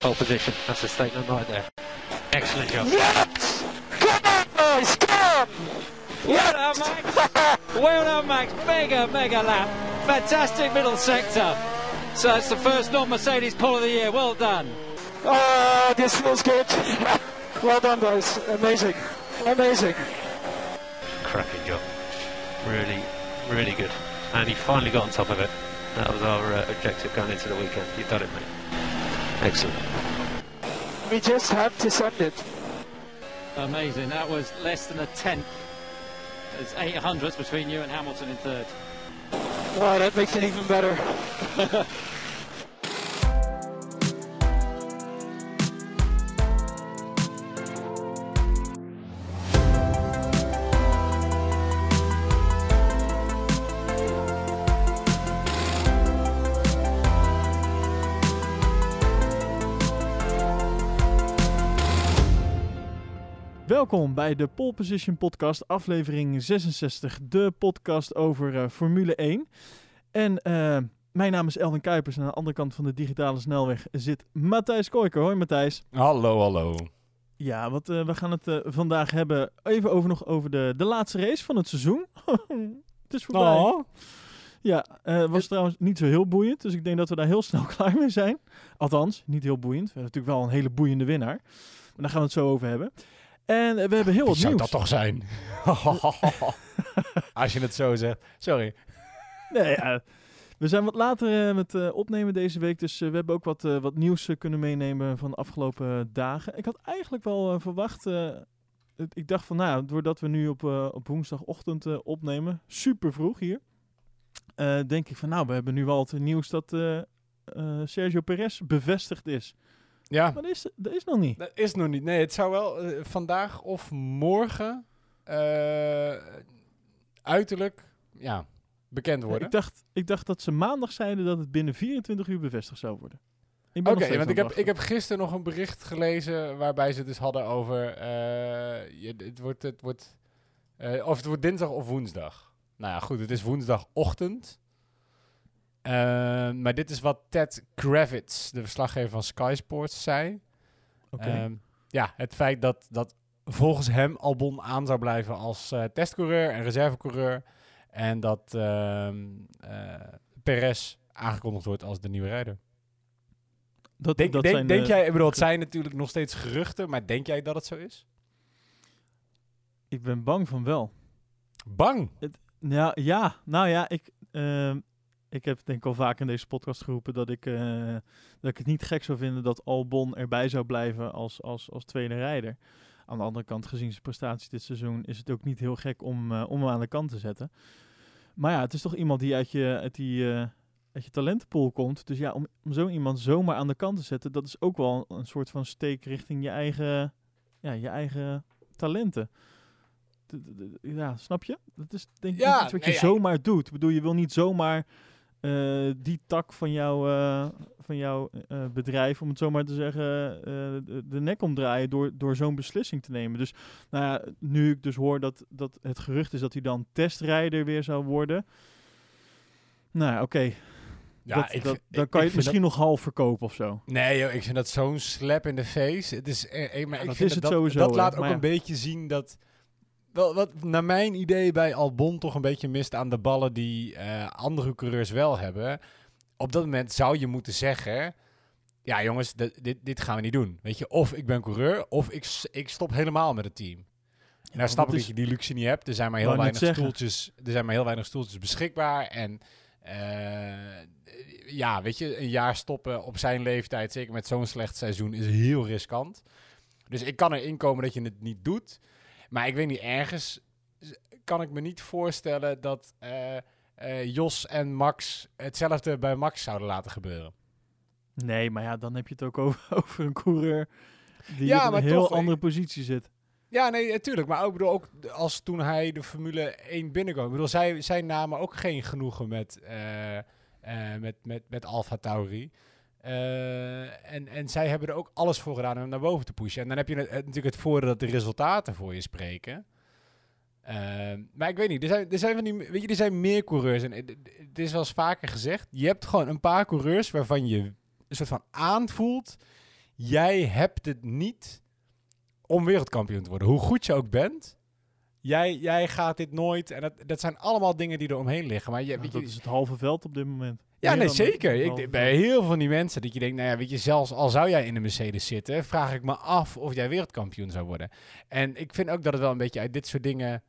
Pole position. That's a statement right there. Excellent job. Yes! Come on, boys, come! Well done, Max. well done, Max. Mega, mega lap. Fantastic middle sector. So that's the first non-Mercedes pole of the year. Well done. Oh, this feels good. well done, guys. Amazing. Amazing. Cracking job. Really, really good. And he finally got on top of it. That was our uh, objective going into the weekend. You've done it, mate. Excellent. We just have to send it. Amazing. That was less than a tenth. There's eight hundredths between you and Hamilton in third. Wow, that makes it even better. Welkom bij de Pole Position Podcast, aflevering 66, de podcast over eh, Formule 1. En eh, mijn naam is Elvin Kuipers en aan de andere kant van de digitale snelweg zit Matthijs Koiker. Hoi Matthijs. Hallo, hallo. Ja, wat, eh, we gaan het vandaag hebben even over nog over de, de laatste race van het seizoen. het is voorbij. Oh. Ja, eh was trouwens niet zo heel boeiend, dus ik denk dat we daar heel snel klaar mee zijn. Althans, niet heel boeiend. We hebben natuurlijk wel een hele boeiende winnaar. Maar daar gaan we het zo over hebben. En we hebben heel Wie wat zou nieuws. dat toch zijn? Als je het zo zegt. Sorry. Nee, ja, we zijn wat later eh, met eh, opnemen deze week, dus eh, we hebben ook wat, wat nieuws kunnen meenemen van de afgelopen dagen. Ik had eigenlijk wel verwacht, het- ik dacht van nou, doordat we nu op, op woensdagochtend opnemen, super vroeg hier, denk ik van nou, we hebben nu wel het nieuws dat Sergio Perez bevestigd is. Ja, Maar dat is, dat is nog niet. dat is nog niet. Nee, het zou wel eh, vandaag of morgen eh, uiterlijk ja, bekend worden. Ik dacht, ik dacht dat ze maandag zeiden dat het binnen 24 uur bevestigd zou worden. Ik ben Oké, want ik heb, ik heb gisteren nog een bericht gelezen waarbij ze het dus hadden over eh, je, het wordt, het wordt, eh, of het wordt dinsdag of woensdag. Nou ja, goed, het is woensdagochtend. Eh, maar dit is wat Ted Kravitz, de verslaggever van Sky Sports, zei. Oké. Ehm, ja, het feit dat, dat volgens hem Albon aan zou blijven als eh, testcoureur en reservecoureur. En dat ehm eh, Perez aangekondigd wordt als de nieuwe rijder. dat, Denk, dat denk, zijn, denk jij, ik bedoel, het zijn natuurlijk nog steeds geruchten, maar denk jij dat het zo is? Ik ben bang van wel. Bang! Ja, ja nou ja, ik, ehm, ik heb denk ik al vaak in deze podcast geroepen dat ik, eh, dat ik het niet gek zou vinden dat Albon erbij zou blijven als, als, als tweede rijder. Aan de andere kant, gezien zijn prestaties dit seizoen, is het ook niet heel gek om, eh, om hem aan de kant te zetten. Maar ja, het is toch iemand die uit je, uit die, eh, uit je talentenpool komt. Dus ja, om, om zo iemand zomaar aan de kant te zetten, dat is ook wel een soort van steek richting je eigen, ja, je eigen talenten. Ja, snap je? Dat is denk ik Ja, iets wat je nee, ja, zomaar doet. Ik bedoel, je wil niet zomaar eh, die tak van, jou, eh, van jouw eh, bedrijf, om het zo maar te zeggen, de, de nek omdraaien door, door zo'n beslissing te nemen. Dus nou ja, nu ik dus hoor dat, dat het gerucht is dat hij dan testrijder weer zou worden. Nou oké. Ja, dat, ik dat, dan ik- kan je het misschien nog half verkopen of zo. Nee, joh, ik vind dat zo'n slap in de face. Het is, eh, eh, maar Ja, ik dat vind is het dat, sowieso, Dat laat ook ja. een beetje zien dat... Wel, wat naar mijn idee bij Albon toch een beetje mist aan de ballen die eh, andere coureurs wel hebben. Op dat moment zou je moeten zeggen... Ja, jongens, dit, dit, dit gaan we niet doen. Weet je, of ik ben coureur, of ik, ik stop helemaal met het team. maar nou snap ik wat dat je die luxe niet hebt. Er zijn maar heel weinig zeggen. stoeltjes. Er zijn maar heel weinig stoeltjes beschikbaar. En eh, ja, weet je, een jaar stoppen op zijn leeftijd, zeker met zo'n slecht seizoen, is heel riskant. Dus ik kan erin komen dat je het niet doet. Maar ik weet niet, ergens kan ik me niet voorstellen dat eh, eh, Jos en Max hetzelfde bij Max zouden laten gebeuren. Nee, maar ja, dan heb je het ook over, over een coureur die Ja, maar een heel toch, andere positie zit. Ja, nee, natuurlijk. Maar ook, bedoel, ook als toen hij de Formule 1 binnenkwam. Ik bedoel, zij, zij namen ook geen genoegen met, eh, eh, met, met, met Alfa Tauri. Eh, en, en zij hebben er ook alles voor gedaan om naar boven te pushen. En dan heb je natuurlijk het voordeel dat de resultaten voor je spreken. Eh, maar ik weet niet, er zijn, er zijn van die, weet je, er zijn meer coureurs. En het, het is wel eens vaker gezegd, je hebt gewoon een paar coureurs waarvan je een soort van aanvoelt, jij hebt het niet om wereldkampioen te worden. Hoe goed je ook bent, jij, jij gaat dit nooit. En dat, dat zijn allemaal dingen die er omheen liggen. Maar je, Nou, weet dat je, is het halve veld op dit moment. ja, Meer nee, zeker. Ik, bij heel veel van die mensen dat je denkt, nou ja, weet je, zelfs al zou jij in de Mercedes zitten, vraag ik me af of jij wereldkampioen zou worden. En ik vind ook dat het wel een beetje uit dit soort dingen,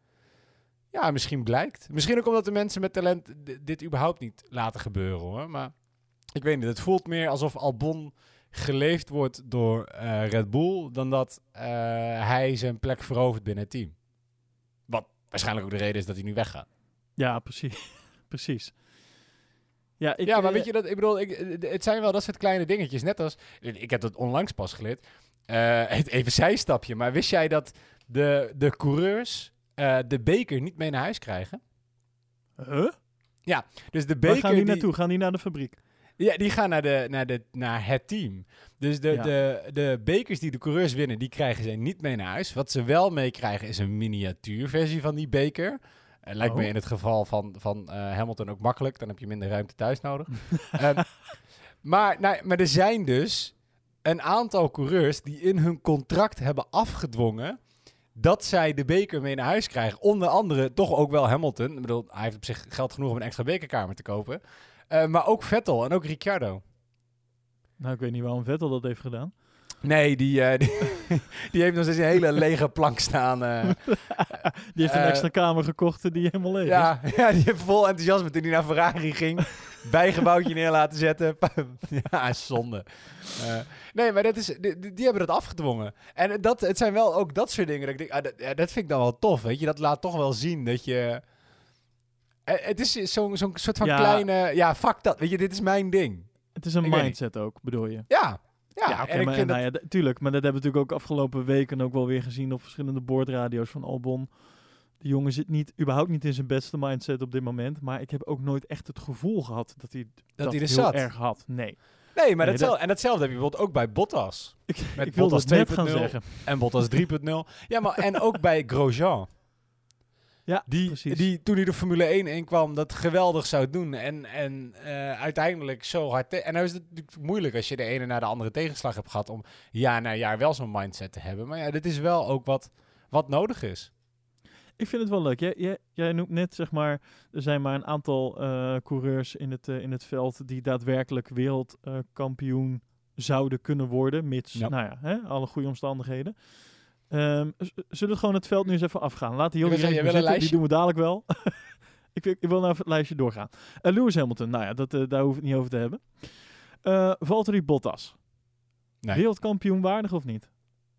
ja, misschien blijkt. Misschien ook omdat de mensen met talent dit überhaupt niet laten gebeuren, hoor. Maar ik weet niet, het voelt meer alsof Albon geleefd wordt door eh, Red Bull, dan dat eh, hij zijn plek verovert binnen het team. Waarschijnlijk ook de reden is dat hij nu weggaat. Ja, precies. precies. Ja, ik, ja, maar eh, weet je dat? Ik bedoel, ik, het zijn wel dat soort kleine dingetjes. Net als ik heb dat onlangs pas geleerd. Eh, het even zijstapje, maar wist jij dat de, de coureurs eh, de beker niet mee naar huis krijgen? Huh? Dus de Waar beker gaan die naartoe? Gaan die naar de fabriek? Ja, die gaan naar, de, naar, de, naar het team. Dus de, Ja. de, de bekers die de coureurs winnen, die krijgen ze niet mee naar huis. Wat ze wel meekrijgen is een miniatuurversie van die beker. Eh, lijkt me Oh. in het geval van, van eh, Hamilton ook makkelijk. Dan heb je minder ruimte thuis nodig. Ehm, maar, nou, maar er zijn dus een aantal coureurs die in hun contract hebben afgedwongen dat zij de beker mee naar huis krijgen. Onder andere toch ook wel Hamilton. Ik bedoel, hij heeft op zich geld genoeg om een extra bekerkamer te kopen. Eh, maar ook Vettel en ook Ricciardo. Nou, ik weet niet waarom Vettel dat heeft gedaan. Nee, die, eh, die, die heeft nog steeds een hele lege plank staan. eh. Die heeft een extra kamer gekocht die helemaal leeg is. ja, ja, die heeft vol enthousiasme toen hij naar Ferrari ging. bijgebouwtje neer laten zetten. ja, zonde. Eh, nee, maar dat is, die, die- die hebben dat afgedwongen. En dat, het zijn wel ook dat soort dingen. Dat ik denk, ah, dat, ja, dat vind ik dan wel tof. Weet je, dat laat toch wel zien dat je. Eh, Het is zo'n zo'n soort van Ja. kleine. Ja, fuck dat. Weet je, dit is mijn ding. Het is een Ik mindset ook, bedoel je? Ja. Ja, en ik maar, vind nou dat- ja, tuurlijk. Maar dat hebben we natuurlijk ook afgelopen weken ook wel weer gezien op verschillende boordradio's van Albon. De jongen zit niet, überhaupt niet in zijn beste mindset op dit moment. Maar ik heb ook nooit echt het gevoel gehad dat hij dat, hij er heel zat. erg had. Nee. Nee, maar Nee, datzelfde, en datzelfde heb je bijvoorbeeld ook bij Bottas. Ik, Met ik Bottas het net gaan 2.0. zeggen. En Bottas 3.0. Ja, maar en ook bij Grosjean. Ja, Die, precies. die toen hij de Formule 1 inkwam, dat geweldig zou doen. En, en eh, uiteindelijk zo hard. en nou is het natuurlijk moeilijk als je de ene na de andere tegenslag hebt gehad. om jaar na jaar wel zo'n mindset te hebben. Maar ja, dit is wel ook wat, wat nodig is. Ik vind het wel leuk. Jij, jij, jij noemt net, zeg maar, er zijn maar een aantal eh, coureurs in het, eh, in het veld die daadwerkelijk wereldkampioen zouden kunnen worden, mits, Ja. nou ja, hè, alle goede omstandigheden. Ehm, zullen we gewoon het veld nu eens even afgaan? Laten Ik jullie even zitten, die doen we dadelijk wel. ik, wil- ik wil nou even het lijstje doorgaan. Eh, Lewis Hamilton, nou ja, dat, eh, daar hoef ik het niet over te hebben. Eh Valtteri Bottas, Nee. wereldkampioen waardig of niet?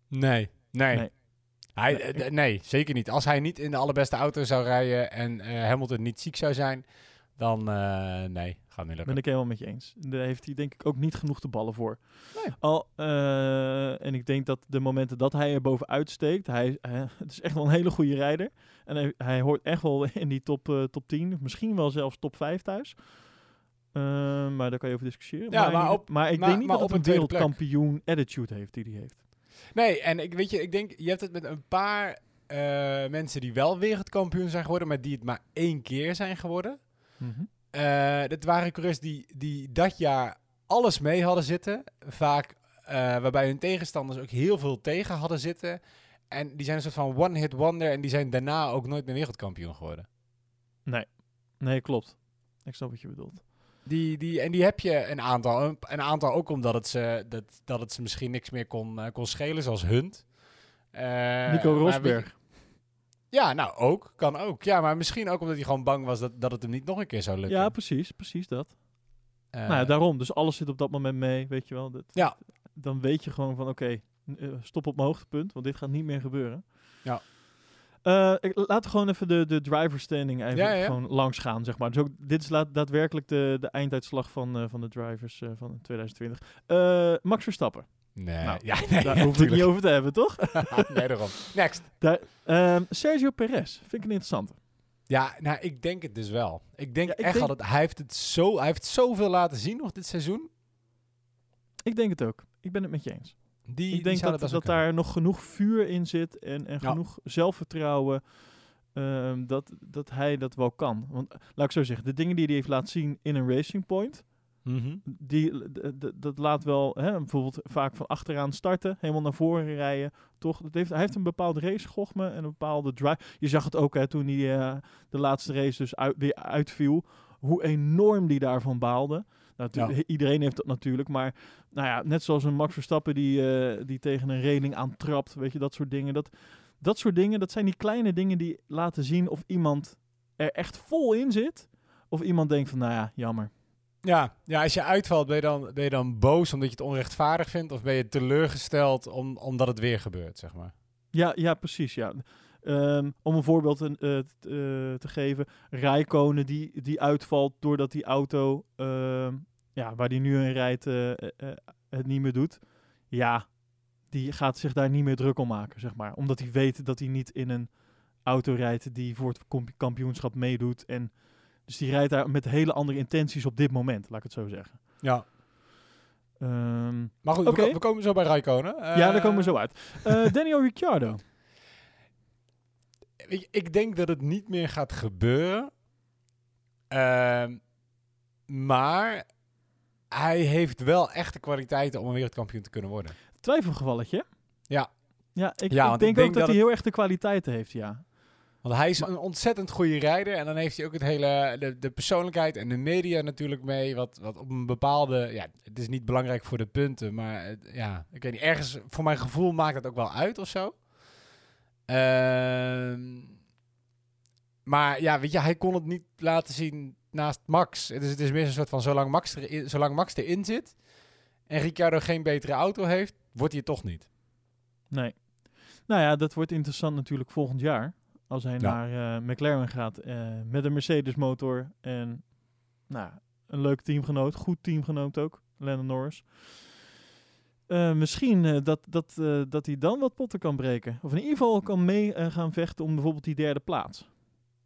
Nee, nee. Nee. Hij, d- nee, zeker niet. Als hij niet in de allerbeste auto zou rijden en Hamilton niet ziek zou zijn, dan eh, nee, gaat niet lukken. Ben ik helemaal met je eens. Daar heeft hij denk ik ook niet genoeg de ballen voor. Nee. Al, eh, en ik denk dat de momenten dat hij er bovenuit steekt, hij, het is echt wel een hele goede rijder. En hij, hij hoort echt wel in die top, eh, top 10, misschien wel zelfs top 5 thuis. Maar daar kan je over discussiëren. Ja, maar op- maar ik maar- denk niet maar dat op het een wereldkampioen attitude heeft die hij heeft. Nee, en ik weet je, ik denk, je hebt het met een paar mensen die wel wereldkampioen zijn geworden, maar die het maar één keer zijn geworden. Mhm. Eh, dat waren coureurs die, die dat jaar alles mee hadden zitten. Vaak eh, waarbij hun tegenstanders ook heel veel tegen hadden zitten. En die zijn een soort van one-hit wonder en die zijn daarna ook nooit meer wereldkampioen geworden. Nee, klopt. Ik snap wat je bedoelt. Die, die, en die heb je een aantal. Een, een aantal ook omdat het ze, dat, dat het ze misschien niks meer kon, eh, kon schelen, zoals Hunt. Eh, Nico Rosberg. Ja, nou ook. Kan ook. Ja, maar misschien ook omdat hij gewoon bang was dat, dat het hem niet nog een keer zou lukken. Ja, precies. Precies dat. Eh, nou ja, daarom. Dus alles zit op dat moment mee, weet je wel. Dat, Ja. Dan weet je gewoon van, oké, eh, stop op mijn hoogtepunt, want dit gaat niet meer gebeuren. Ja. Eh, ik, laten we gewoon even de, de driver standing even Ja, ja. gewoon langs gaan, zeg maar. Dus ook, dit is laat, daadwerkelijk de, de einduitslag van, van de drivers van 2020. Eh, Max Verstappen. Nee, Nou, ja, nee, Daar ja, hoeven we het niet over te hebben, toch? nee, daarom. Next. Daar, ehm, Sergio Perez, vind ik een interessante. Ja, nou, ik denk het dus wel. Ik denk Ja, ik echt denk- al dat hij heeft het zo, hij heeft zoveel laten zien nog dit seizoen. Ik denk het ook. Ik ben het met je eens. Die, ik die denk dat, dat daar nog genoeg vuur in zit en, en Ja. genoeg zelfvertrouwen. ehm, dat, dat hij dat wel kan. Want laat ik zo zeggen, de dingen die hij heeft laten zien in een Racing Point, Mhm. die, dat laat wel hè, bijvoorbeeld vaak van achteraan starten, helemaal naar voren rijden. Toch, dat heeft, hij heeft een bepaalde racegochme en een bepaalde drive. Je zag het ook hè, toen hij eh, de laatste race dus uit, weer uitviel, hoe enorm die daarvan baalde. Nou, Ja. Iedereen heeft dat natuurlijk, maar nou ja, net zoals een Max Verstappen die, eh, die tegen een reling aantrapt, weet je, dat soort dingen. Dat, dat soort dingen, dat zijn die kleine dingen die laten zien of iemand er echt vol in zit. Of iemand denkt van, nou ja, jammer. Ja, ja, als je uitvalt, ben je, dan, ben je dan boos omdat je het onrechtvaardig vindt? Of ben je teleurgesteld om, omdat het weer gebeurt, zeg maar? Ja, ja precies. Ja. Ehm, om een voorbeeld te, eh, t- eh, te geven. Rijkonen die, die uitvalt doordat die auto ehm, ja, waar die nu in rijdt eh, het niet meer doet. Ja, die gaat zich daar niet meer druk om maken, zeg maar. Omdat hij weet dat hij niet in een auto rijdt die voor het kampioenschap meedoet. En dus die rijdt daar met hele andere intenties op dit moment, laat ik het zo zeggen. Ja. Ehm, Maar goed, we, ko- we komen zo bij Raikkonen. ja, daar komen we zo uit. Eh, Daniel Ricciardo. Ik, ik denk dat het niet meer gaat gebeuren. Ehm, maar hij heeft wel echte kwaliteiten om een wereldkampioen te kunnen worden. Twijfelgevalletje. Ja. Ja, ik, Ja, ik denk ik denk ook dat, hij heel de kwaliteiten heeft, ja. Want hij is een ontzettend goede rijder. En dan heeft hij ook het hele, de, de persoonlijkheid en de media natuurlijk mee. Wat, wat op een bepaalde. Ja, het is niet belangrijk voor de punten. Maar het- ja, ik weet niet. Ergens, voor mijn gevoel, maakt het ook wel uit of zo. Ehm, maar ja, weet je, hij kon het niet laten zien naast Max. Dus het is meer een soort van: zolang Max, erin, zolang Max erin zit. en Ricciardo geen betere auto heeft, wordt hij het toch niet. Nee. Nou ja, dat wordt interessant natuurlijk volgend jaar. Als hij Ja. naar eh, McLaren gaat eh, met een Mercedes motor. En nou, een leuk teamgenoot. Goed teamgenoot ook. Lennon Norris. Eh, misschien dat, dat, dat hij dan wat potten kan breken. Of in ieder geval kan mee gaan vechten om bijvoorbeeld die derde plaats.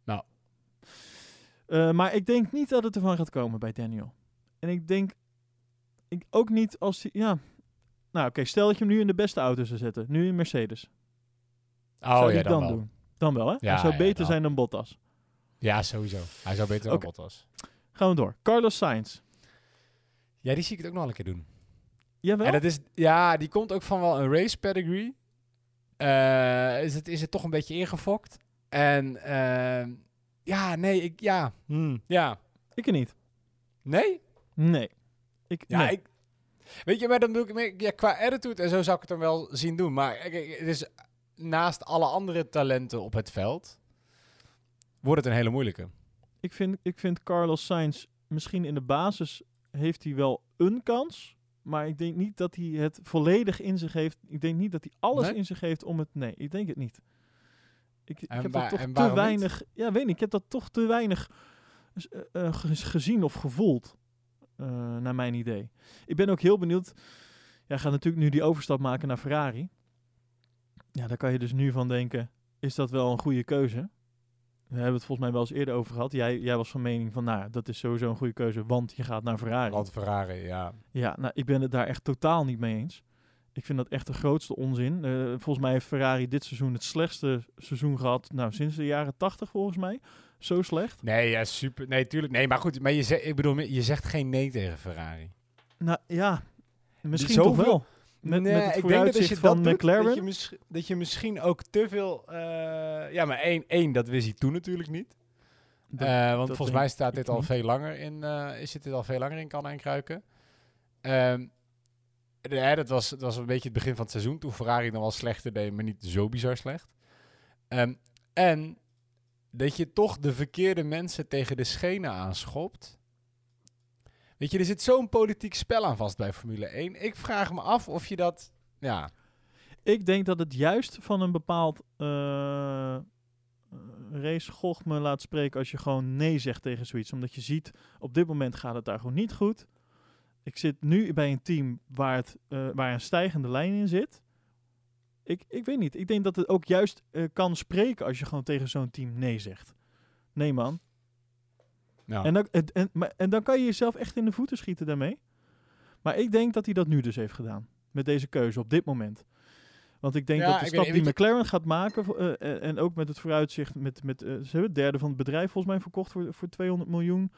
Nou. Maar ik denk niet dat het ervan gaat komen bij Daniel. En ik denk ik ook niet als hij... Ja, nou oké, stel dat je hem nu in de beste auto zou zetten. Nu in Mercedes. Oh zou ja, dan, dan doen? Dan wel, hè? Ja, hij zou beter dan. zijn dan Bottas. Ja, sowieso. Hij zou beter dan. Bottas. Gaan we door. Carlos Sainz. Ja, die zie ik het ook nog een keer doen. Jawel? En dat is, ja, die komt ook van wel een race pedigree. Eh, is, het, is het toch een beetje ingefokt. En ehm, ja, nee, ik, ja, hmm, ja. Ik er niet. Nee? Nee. Ik, Ja, nee. ik... Weet je, maar dan bedoel ik, meer- ja, qua attitude en zo zou ik het dan wel zien doen. Maar het is naast alle andere talenten op het veld, wordt het een hele moeilijke. ik, vind, ik vind Carlos Sainz misschien in de basis heeft hij wel een kans. Maar ik denk niet dat hij het volledig in zich heeft. Ik denk niet dat hij alles Nee? in zich heeft om het... Nee, ik denk het niet. Ik, ik heb dat toch te niet? weinig... Ja, weet niet. Ik heb dat toch te weinig eh, eh, ge- gezien of gevoeld. eh, naar mijn idee. Ik ben ook heel benieuwd. Jij gaat natuurlijk nu die overstap maken naar Ferrari. Ja, daar kan je dus nu van denken, is dat wel een goede keuze? We hebben het volgens mij wel eens eerder over gehad. Jij, jij was van mening van, nou, dat is sowieso een goede keuze, want je gaat naar Ferrari. Want Ferrari, ja. Ja, nou, ik ben het daar echt totaal niet mee eens. Ik vind dat echt de grootste onzin. Eh, volgens mij heeft Ferrari dit seizoen het slechtste seizoen gehad, nou, sinds de jaren 80 volgens mij. Zo slecht. Nee, ja, super. Nee, tuurlijk. Nee, maar goed, maar je zegt, ik bedoel, je zegt geen nee tegen Ferrari. Nou ja, misschien toch wel. Met, nee, met het ik denk dat als je van dat doet, McLaren. dat je, mis- dat je misschien ook te veel... eh, ja, maar één, één, dat wist hij toen natuurlijk niet. Dat- Eh, want volgens mij staat dit al niet. veel langer in... is dit al veel langer in kannen en kruiken. Ehm, de- hè, dat, was, dat was een beetje het begin van het seizoen. Toen Ferrari dan wel slechter deed, maar niet zo bizar slecht. Ehm, en dat je toch de verkeerde mensen tegen de schenen aanschopt. Weet je, er zit zo'n politiek spel aan vast bij Formule 1. Ik vraag me af of je dat... Ja, Ik denk dat het juist van een bepaald uh, race me laat spreken als je gewoon nee zegt tegen zoiets. Omdat je ziet, op dit moment gaat het daar gewoon niet goed. Ik zit nu bij een team waar, het, uh, waar een stijgende lijn in zit. Ik, ik weet niet. Ik denk dat het ook juist uh, kan spreken als je gewoon tegen zo'n team nee zegt. Nee man. Ja. En, dan, en, en, maar, en dan kan je jezelf echt in de voeten schieten daarmee. Maar ik denk dat hij dat nu dus heeft gedaan. Met deze keuze op dit moment. Want ik denk Ja, dat de stap weet- die McLaren gaat maken, uh, en ook met het vooruitzicht, met, met uh, ze hebben het derde van het bedrijf volgens mij verkocht voor, voor 200 miljoen.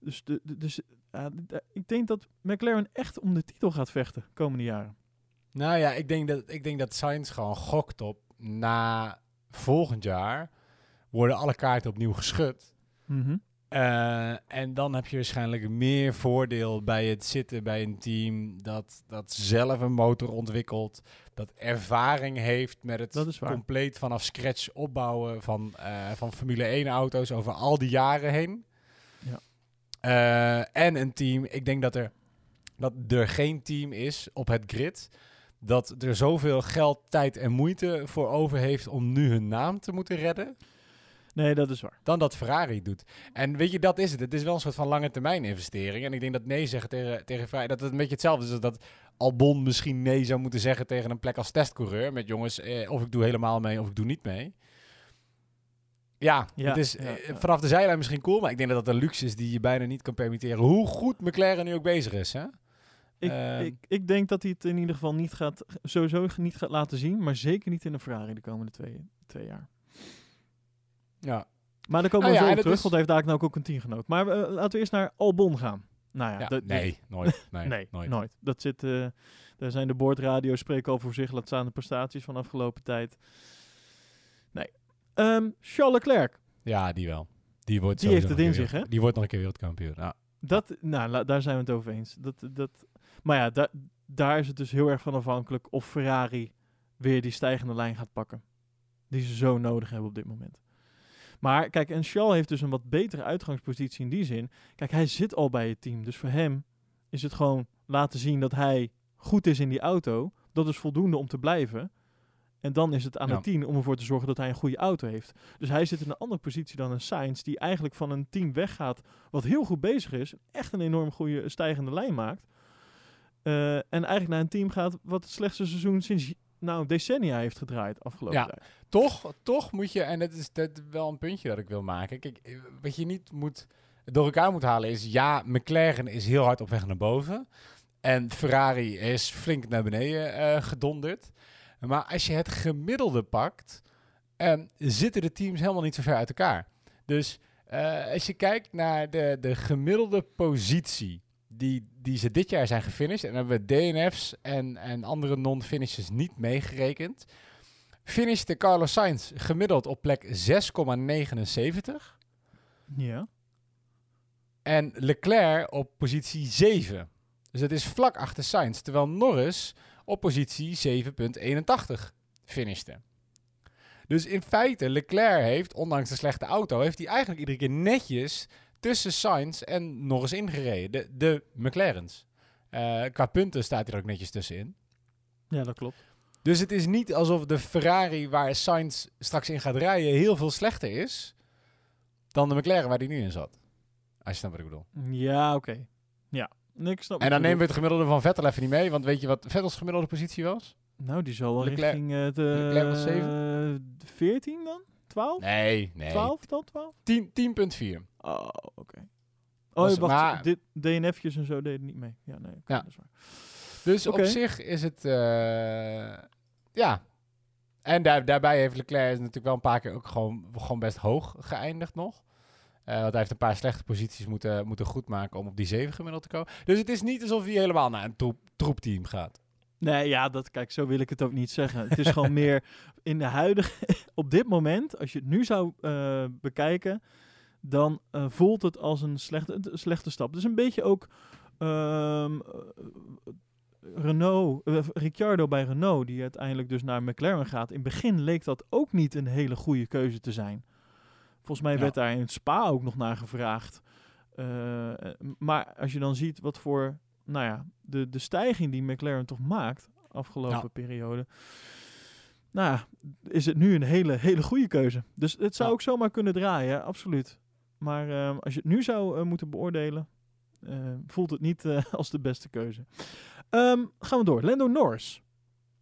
Dus, de, de, dus ik denk dat McLaren echt om de titel gaat vechten komende jaren. Nou ja, ik denk dat, ik denk dat Sainz gewoon gokt op na volgend jaar worden alle kaarten opnieuw geschud. Mhm. Eh, en dan heb je waarschijnlijk meer voordeel bij het zitten bij een team dat, dat zelf een motor ontwikkelt, dat ervaring heeft met het compleet vanaf scratch opbouwen van, eh, van Formule 1 auto's over al die jaren heen. Ja. Eh, en een team, ik denk dat er, dat er geen team is op het grid dat er zoveel geld, tijd en moeite voor over heeft om nu hun naam te moeten redden Nee, dat is waar. dan dat Ferrari doet. En weet je, dat is het. Het is wel een soort van lange termijn investering. En ik denk dat nee zeggen tegen, tegen Ferrari, dat het een beetje hetzelfde is als dat Albon misschien nee zou moeten zeggen tegen een plek als testcoureur. Met jongens, eh, of ik doe helemaal mee of ik doe niet mee. Ja, Ja, het is ja, eh, ja. vanaf de zijlijn misschien cool, maar ik denk dat dat een luxe is die je bijna niet kan permitteren. Hoe goed McLaren nu ook bezig is, hè? Ik, Ehm. ik, ik denk dat hij het in ieder geval niet gaat, sowieso niet gaat laten zien, maar zeker niet in een Ferrari de komende twee, twee jaar. Ja. Maar daar komen Nou we ja, zo het terug, is- want hij heeft daar ook een teamgenoot. Maar eh, laten we eerst naar Albon gaan. Nou ja, Ja, dat- nee, nooit. Nee, Nee, nooit. nooit. Dat zit, eh, daar zijn de boordradio's spreken al voor zich, laat staan de prestaties van afgelopen tijd. Nee. Ehm, Charles Leclerc, Ja, die wel. Die, wordt Die heeft het in zich, hè? Die wordt nog een keer wereldkampioen. Ja. dat, nou, la- daar zijn we het over eens. Dat, dat, maar ja, da- daar is het dus heel erg van afhankelijk of Ferrari weer die stijgende lijn gaat pakken. Die ze zo nodig hebben op dit moment. Maar kijk, en Charles heeft dus een wat betere uitgangspositie in die zin. Kijk, hij zit al bij het team. Dus voor hem is het gewoon laten zien dat hij goed is in die auto. Dat is voldoende om te blijven. En dan is het aan Ja. het team om ervoor te zorgen dat hij een goede auto heeft. Dus hij zit in een andere positie dan een Sainz, die eigenlijk van een team weggaat wat heel goed bezig is. Echt een enorm goede stijgende lijn maakt. Eh, en eigenlijk naar een team gaat wat het slechtste seizoen sinds nou, decennia heeft gedraaid afgelopen Ja. tijd. Toch, toch moet je, en dat is dat wel een puntje dat ik wil maken. Kijk, eh, wat je niet moet, door elkaar moet halen is, ja, McLaren is heel hard op weg naar boven. En Ferrari is flink naar beneden eh, gedonderd. Maar als je het gemiddelde pakt, eh, zitten de teams helemaal niet zo ver uit elkaar. Dus eh, als je kijkt naar de, de gemiddelde positie die, die ze dit jaar zijn gefinished, en hebben we DNF's en, en andere non-finishes niet meegerekend, finishte Carlos Sainz gemiddeld op plek 6,79 Ja. en Leclerc op positie 7. Dus dat is vlak achter Sainz, terwijl Norris op positie 7,81 finishte. Dus in feite, Leclerc heeft, ondanks de slechte auto, heeft hij eigenlijk iedere keer netjes tussen Sainz en Norris ingereden. De, de McLaren's. Eh, qua punten staat hij er ook netjes tussenin. ja, dat klopt. Dus het is niet alsof de Ferrari waar Sainz straks in gaat rijden heel veel slechter is dan de McLaren waar hij nu in zat. Als je snapt wat ik bedoel. Ja, oké. Ja. Ik snap En dan nemen we het gemiddelde van Vettel even niet mee, want weet je wat Vettels gemiddelde positie was? Nou, die zal wel Leclerc- richting eh, de Leclerc was eh, 14 dan? 12? Nee, nee. 12 dan? 12? 10 10.4. Oh, oké. Oh, wacht. maar- Dit DNF'jes en zo deden niet mee. Ja, nee. Ja. dat is waar. Dus op zich is het, eh, ja. En daar, daarbij heeft Leclerc is natuurlijk wel een paar keer ook gewoon, gewoon best hoog geëindigd nog. Eh, want hij heeft een paar slechte posities moeten, moeten goedmaken om op die 7 gemiddeld te komen. Dus het is niet alsof hij helemaal naar een troep, troepteam gaat. Nee, ja, dat, kijk, zo wil ik het ook niet zeggen. Het is gewoon meer in de huidige, op dit moment, als je het nu zou eh, bekijken, dan eh, voelt het als een slechte, slechte stap. Dus een beetje ook ehm, eh, Renault, Ricciardo bij Renault, die uiteindelijk dus naar McLaren gaat. In het begin leek dat ook niet een hele goede keuze te zijn. Volgens mij Ja. werd daar in het Spa ook nog naar gevraagd. Maar als je dan ziet wat voor, nou ja, de, de stijging die McLaren toch maakt afgelopen Ja. periode. Nou, ja, is het nu een hele, hele goede keuze. Dus het zou Ja. ook zomaar kunnen draaien, absoluut. Maar ehm, als je het nu zou eh, moeten beoordelen, eh, voelt het niet eh, als de beste keuze. Ehm, gaan we door. Lando Norris,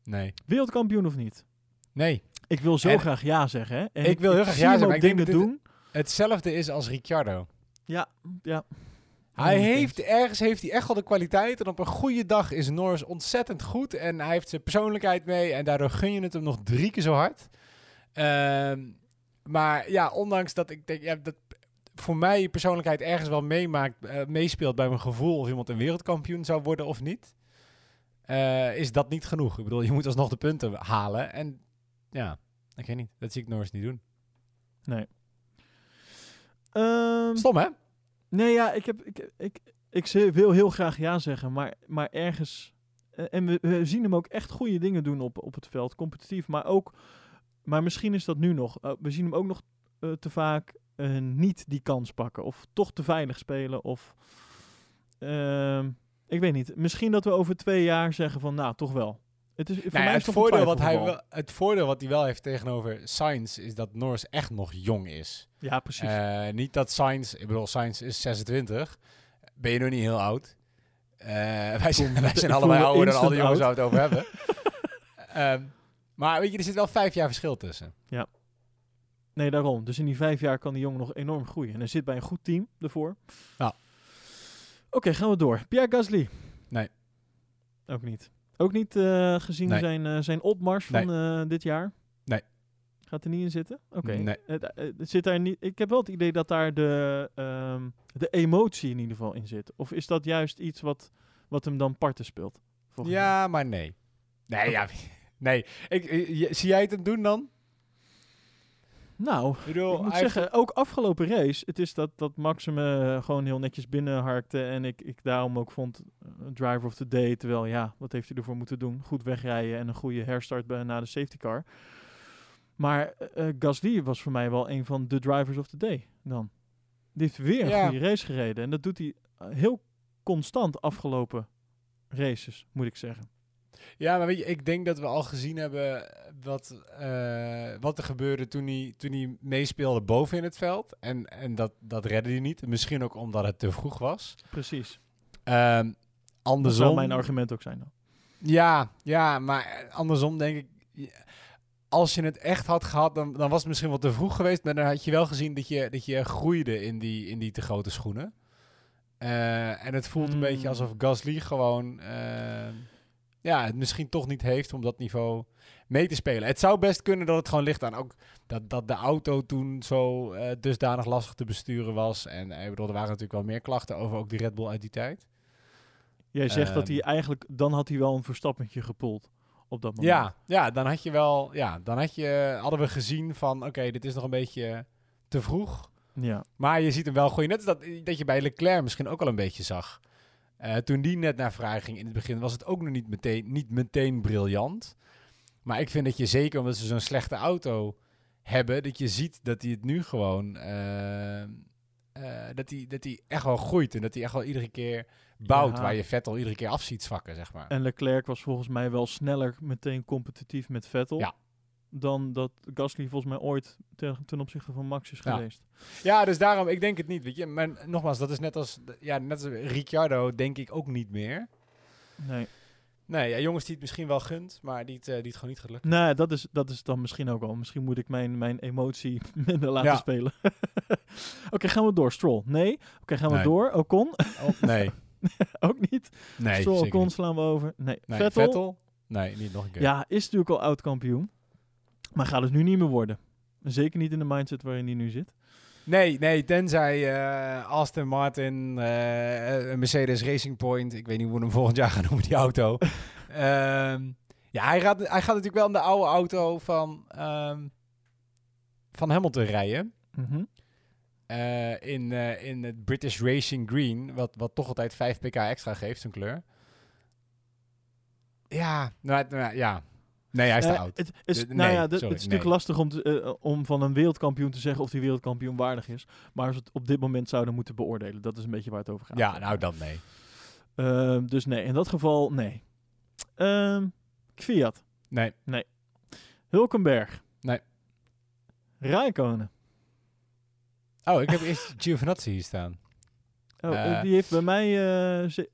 Nee. wereldkampioen of niet? Nee. Ik wil zo En- graag ja zeggen. Hè? En Ik wil heel graag ja zeggen, ook maar ik denk dingen dat dit- doen. Hetzelfde is als Ricciardo. Ja, ja. Hij Ja, heeft ergens heeft hij echt wel de kwaliteit. En op een goede dag is Norris ontzettend goed. En hij heeft zijn persoonlijkheid mee. En daardoor gun je het hem nog drie keer zo hard. Ehm, maar ja, ondanks dat ik denk, ja, dat voor mij persoonlijkheid ergens wel meemaakt, eh, meespeelt bij mijn gevoel of iemand een wereldkampioen zou worden of niet, eh, is dat niet genoeg. Ik bedoel, je moet alsnog de punten halen. En ja, ik weet niet. Dat zie ik Norris niet doen. Ehm, Stom, hè? Nee, ja, ik, heb, ik, ik, ik wil heel graag ja zeggen, maar, maar ergens... eh, en we, zien hem ook echt goede dingen doen op, op het veld, competitief. Maar ook, maar misschien is dat nu nog. eh, we zien hem ook nog eh, te vaak eh, niet die kans pakken. Of toch te veilig spelen. Of, ehm, ik weet niet. Misschien dat we over twee jaar zeggen van, nou, toch wel. Het, is, voor Nou ja, mij is het voordeel wat hij wel, het voordeel wat hij wel heeft tegenover Sainz is dat Norris echt nog jong is. Ja, precies. Eh, niet dat Sainz, ik bedoel, Sainz is 26. Ben je nog niet heel oud? Eh, wij zijn, wij zijn allebei ouder dan al die jongens waar we het over hebben. Ehm, maar weet je, er zit wel vijf jaar verschil tussen. Nee, daarom. Dus in die vijf jaar kan die jongen nog enorm groeien. En hij zit bij een goed team ervoor. Ja. Oké, gaan we door. Pierre Gasly. Nee. Ook niet. Ook niet eh, gezien Nee. zijn, eh, zijn opmars van eh, dit jaar? Nee. Gaat er niet in zitten? Oké. Nee. Het zit daar niet, ik heb wel het idee dat daar de, ehm, de emotie in ieder geval in zit. Of is dat juist iets wat, wat hem dan parten speelt? Ja, maar nee. Nee, ja, nee. Ik, zie jij het hem doen dan? Nou, Ik bedoel, ik moet zeggen, ook afgelopen race, het is dat, dat Max me eh, gewoon heel netjes binnenharkte. En ik, ik daarom ook vond eh, driver of the day. Terwijl, ja, wat heeft hij ervoor moeten doen? Goed wegrijden en een goede herstart bij, na de safety car. Maar eh Gasly was voor mij wel een van de drivers of the day dan. Die heeft weer een Ja. goede race gereden. En dat doet hij heel constant afgelopen races, moet ik zeggen. Ja, maar weet je, ik denk dat we al gezien hebben wat, eh, wat er gebeurde toen hij, toen hij meespeelde boven in het veld. En, en dat, dat redde hij niet. Misschien ook omdat het te vroeg was. Precies. Ehm Dat andersom. zou mijn argument ook zijn dan. Ja, ja, maar eh, andersom denk ik. Als je het echt had gehad, dan, dan was het misschien wel te vroeg geweest. Maar dan had je wel gezien dat je, dat je groeide in die, in die te grote schoenen. Eh, en het voelt een Hmm. beetje alsof Gasly gewoon. eh, ja, het misschien toch niet heeft om dat niveau mee te spelen. Het zou best kunnen dat het gewoon ligt aan ook dat, dat de auto toen zo eh, dusdanig lastig te besturen was. En eh, ik bedoel, er waren natuurlijk wel meer klachten over ook die Red Bull uit die tijd. Jij zegt dat Ehm. hij eigenlijk, dan had hij wel een verstappentje gepoeld op dat moment. Ja, ja, dan had je wel, ja, dan had je, hadden we gezien van, oké, dit is nog een beetje te vroeg. Ja. Maar je ziet hem wel goed. Net als dat, dat je bij Leclerc misschien ook al een beetje zag. Eh, toen die net naar vrij ging in het begin, was het ook nog niet meteen, niet meteen briljant. Maar ik vind dat je zeker omdat ze zo'n slechte auto hebben, dat je ziet dat hij het nu gewoon, eh, eh, dat hij dat echt wel groeit. En dat hij echt wel iedere keer bouwt, Ja. waar je Vettel iedere keer af ziet zwakken, zeg maar. En Leclerc was volgens mij wel sneller meteen competitief met Vettel. Ja. Dan dat Gasly volgens mij ooit ten, ten opzichte van Max is Ja. geweest. Ja, dus daarom, ik denk het niet, weet je. Maar nogmaals, dat is net als, ja, net als Ricciardo, denk ik ook niet meer. Nee. Nee, ja, jongens die het misschien wel gunt, maar die het, eh, die het gewoon niet gaat lukken. Nee, dat is, dat is dan misschien ook al. Misschien moet ik mijn, mijn emotie minder laten Ja. spelen. Oké, gaan we door. Stroll. Nee. Oké, gaan we Nee. door. Ocon. Oh, nee, ook niet. nee, Stroll, Ocon niet. slaan we over. Nee. Nee, Vettel. Vettel? Nee, niet nog een keer. Ja, is natuurlijk al oud kampioen. Maar gaat het nu niet meer worden. Zeker niet in de mindset waarin hij nu zit. Nee, nee, tenzij eh, Aston Martin, een Mercedes Racing Point, ik weet niet hoe we hem volgend jaar gaan noemen, die auto. Ehm, ja, hij gaat, hij gaat natuurlijk wel in de oude auto van, ehm, van Hamilton rijden. Mhm. Eh, in, in het British Racing Green, wat, wat toch altijd 5 pk extra geeft, zijn kleur. Ja, nou, nou, ja. Nee, hij is te Eh, oud. Het, is, nou nee, ja, sorry, het is natuurlijk nee. lastig om, te- eh, om van een wereldkampioen te zeggen of die wereldkampioen waardig is. Maar als we het op dit moment zouden moeten beoordelen, dat is een beetje waar het over gaat. Ja, nou dan nee. Ehm, dus nee, in dat geval nee. Ehm Kviat, Nee, Hulkenberg. Nee. Rijkonen. Oh, ik heb eerst Giovinazzi hier staan. Oh, eh, Eh. die heeft bij mij...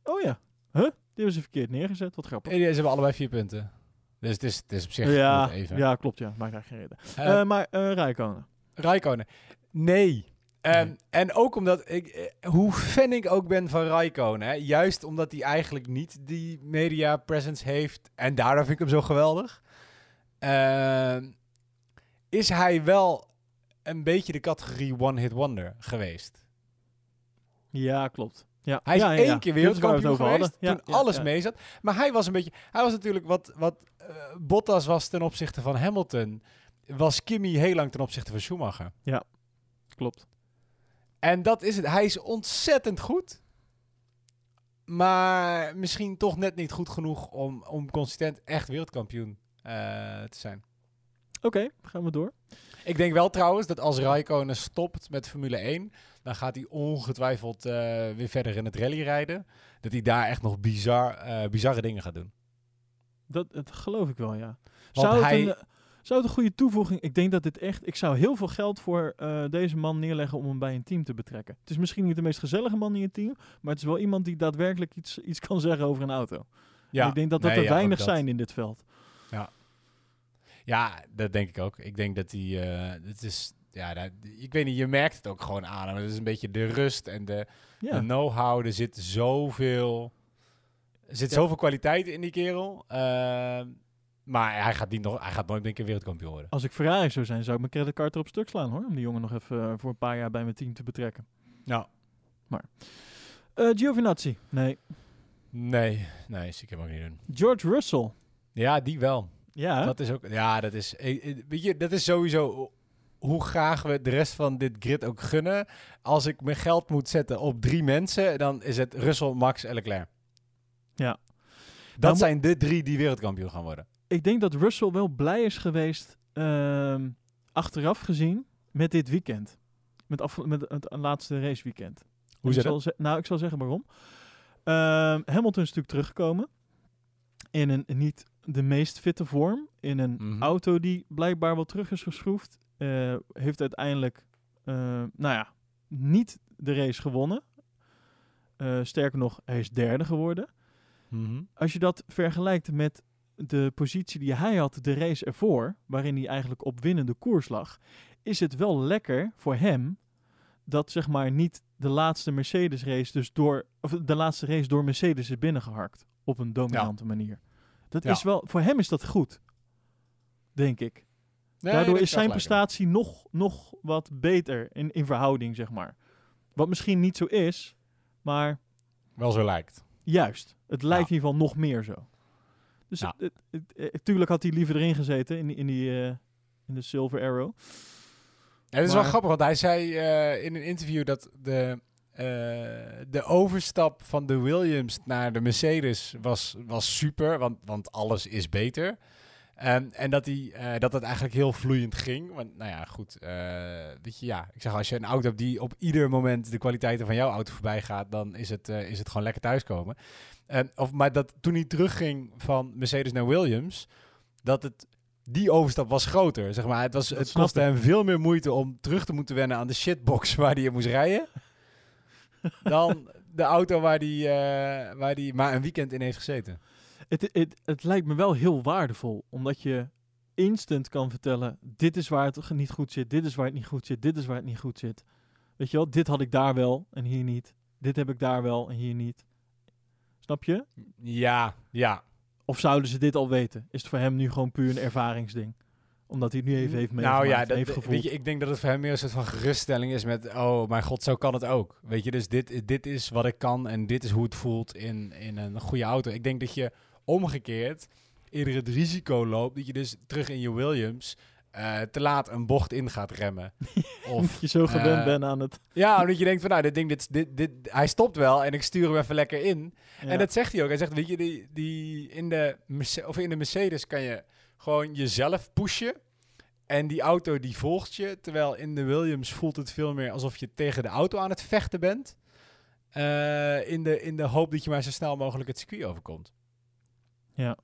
oh ja, huh? Die hebben ze verkeerd neergezet. Wat grappig. Ze hebben allebei vier punten. Dus het is, het is op zich Ja, goed even. ja, klopt ja. Maakt eigenlijk geen reden. Eh, Eh, maar eh Rijkonen. Rijkonen. Nee. Ehm, Nee. En ook omdat ik, hoe fan ik ook ben van Rijkonen, hè, juist omdat hij eigenlijk niet die media presence heeft, en daardoor vind ik hem zo geweldig, ehm, is hij wel een beetje de categorie one-hit wonder geweest. Ja, klopt. Ja. Hij is ja, ja, één ja. keer wereldkampioen geweest. Ja, toen ja, alles ja. mee zat. Maar hij was een beetje... Hij was natuurlijk wat, wat eh, Bottas was ten opzichte van Hamilton. Was Kimi heel lang ten opzichte van Schumacher. Klopt. En dat is het. Hij is ontzettend goed. Maar misschien toch net niet goed genoeg om, om consistent echt wereldkampioen eh, te zijn. Oké, gaan we door. Ik denk wel trouwens dat als Raikkonen stopt met Formule 1, dan gaat hij ongetwijfeld eh, weer verder in het rallyrijden. Dat hij daar echt nog bizar, eh, bizarre dingen gaat doen. Dat, dat geloof ik wel, ja. Want Zou het, hij- een, eh, zou het een goede toevoeging... Ik denk dat dit echt... Ik zou heel veel geld voor deze man neerleggen om hem bij een team te betrekken. Het is misschien niet de meest gezellige man in je team, maar het is wel iemand die daadwerkelijk iets, iets kan zeggen over een auto. En ik denk dat dat nee, er ja, weinig zijn in dit veld. Ja, dat denk ik ook. Ik denk dat hij. het is. Ja, dat- ik weet niet, je merkt het ook gewoon aan. hem. Het is een beetje de rust en de, Ja, de know-how. Er zit zoveel. Er zit Ja. zoveel kwaliteit in die kerel. Ehm, maar hij gaat, niet nog, hij gaat nooit een keer wereldkampioen worden. als ik Ferrari zou zijn, zou ik mijn creditcard erop stuk slaan hoor. Om die jongen nog even eh, voor een paar jaar bij mijn team te betrekken. Nou, Eh Giovinazzi. Nee. nee, nee, ik hem ook niet doen. George Russell. Ja, die wel. Ja, Dat is ook. Ja, dat is. eh, Weet je, dat is sowieso. Hoe graag we de rest van dit grid ook gunnen. Als ik mijn geld moet zetten op drie mensen, dan is het Russell, Max en Leclerc. Ja. Dat Nou, zijn de drie die wereldkampioen gaan worden. ik denk dat Russell wel blij is geweest, ehm, achteraf gezien, met dit weekend. Met, af, met het laatste raceweekend. Hoe zit zal dat? Nou, ik zal zeggen waarom. Ehm, Hamilton is natuurlijk teruggekomen. In een niet de meest fitte vorm. In een Mhm. auto die blijkbaar wel terug is geschroefd. Eh, heeft uiteindelijk, eh, nou ja, niet de race gewonnen. Eh, sterker nog, hij is derde geworden. Mhm. Als je dat vergelijkt met de positie die hij had de race ervoor, waarin hij eigenlijk op winnende koers lag, is het wel lekker voor hem dat zeg maar niet de laatste Mercedes race dus door of de laatste race door Mercedes is binnengeharkt op een dominante manier. Dat Ja. is wel voor hem is dat goed, denk ik. Nee, Daardoor is zijn in. prestatie nog, nog wat beter in, in verhouding, zeg maar. Wat misschien niet zo is, maar Wel zo lijkt. Juist. Het lijkt Ja. in ieder geval nog meer zo. Dus Ja. het, het, het- eh, tuurlijk had hij liever erin gezeten in, die- in, die, eh, in de Silver Arrow. Ja, het is Maar- wel grappig, want hij zei eh, in een interview dat de, de overstap van de Williams naar de Mercedes was, was super, want, want alles is beter. En, en dat, hij, eh, dat het eigenlijk heel vloeiend ging. Want, nou ja, goed. eh, weet je, ja, ik zeg, als je een auto hebt die op ieder moment de kwaliteiten van jouw auto voorbij gaat, dan is het, eh, is het gewoon lekker thuiskomen. En of, maar dat toen hij terugging van Mercedes naar Williams, dat het die overstap was groter. Zeg maar. Het, was, Dat het kostte hem veel meer moeite om terug te moeten wennen aan de shitbox waar hij in moest rijden. dan de auto waar hij waar die maar een weekend in heeft gezeten. Het, het, het lijkt me wel heel waardevol, omdat je instant kan vertellen, dit is waar het niet goed zit, dit is waar het niet goed zit, dit is waar het niet goed zit. Weet je wel, dit had ik daar wel en hier niet. Dit heb ik daar wel en hier niet. Snap je? Ja, ja. Of zouden ze dit al weten? Is het voor hem nu gewoon puur een ervaringsding? Omdat hij het nu even heeft meegemaakt, Nou ja, dat, heeft gevoeld. weet je, ik denk dat het voor hem meer een soort van geruststelling is met... oh mijn god, zo kan het ook. Weet je, dus dit, dit is wat ik kan en dit is hoe het voelt in, in een goede auto. Ik denk dat je omgekeerd eerder het risico loopt... dat je dus terug in je Williams eh, te laat een bocht in gaat remmen. Of je zo gewend eh, bent aan het... Ja, omdat je denkt van nou, dit ding, dit, dit, dit, hij stopt wel en ik stuur hem even lekker in. Ja. En dat zegt hij ook. Hij zegt, weet je, die, die in, de of in de Mercedes kan je gewoon jezelf pushen. En die auto die volgt je. Terwijl in de Williams voelt het veel meer alsof je tegen de auto aan het vechten bent. Eh, in, de, in de hoop dat je maar zo snel mogelijk het circuit overkomt. Ja.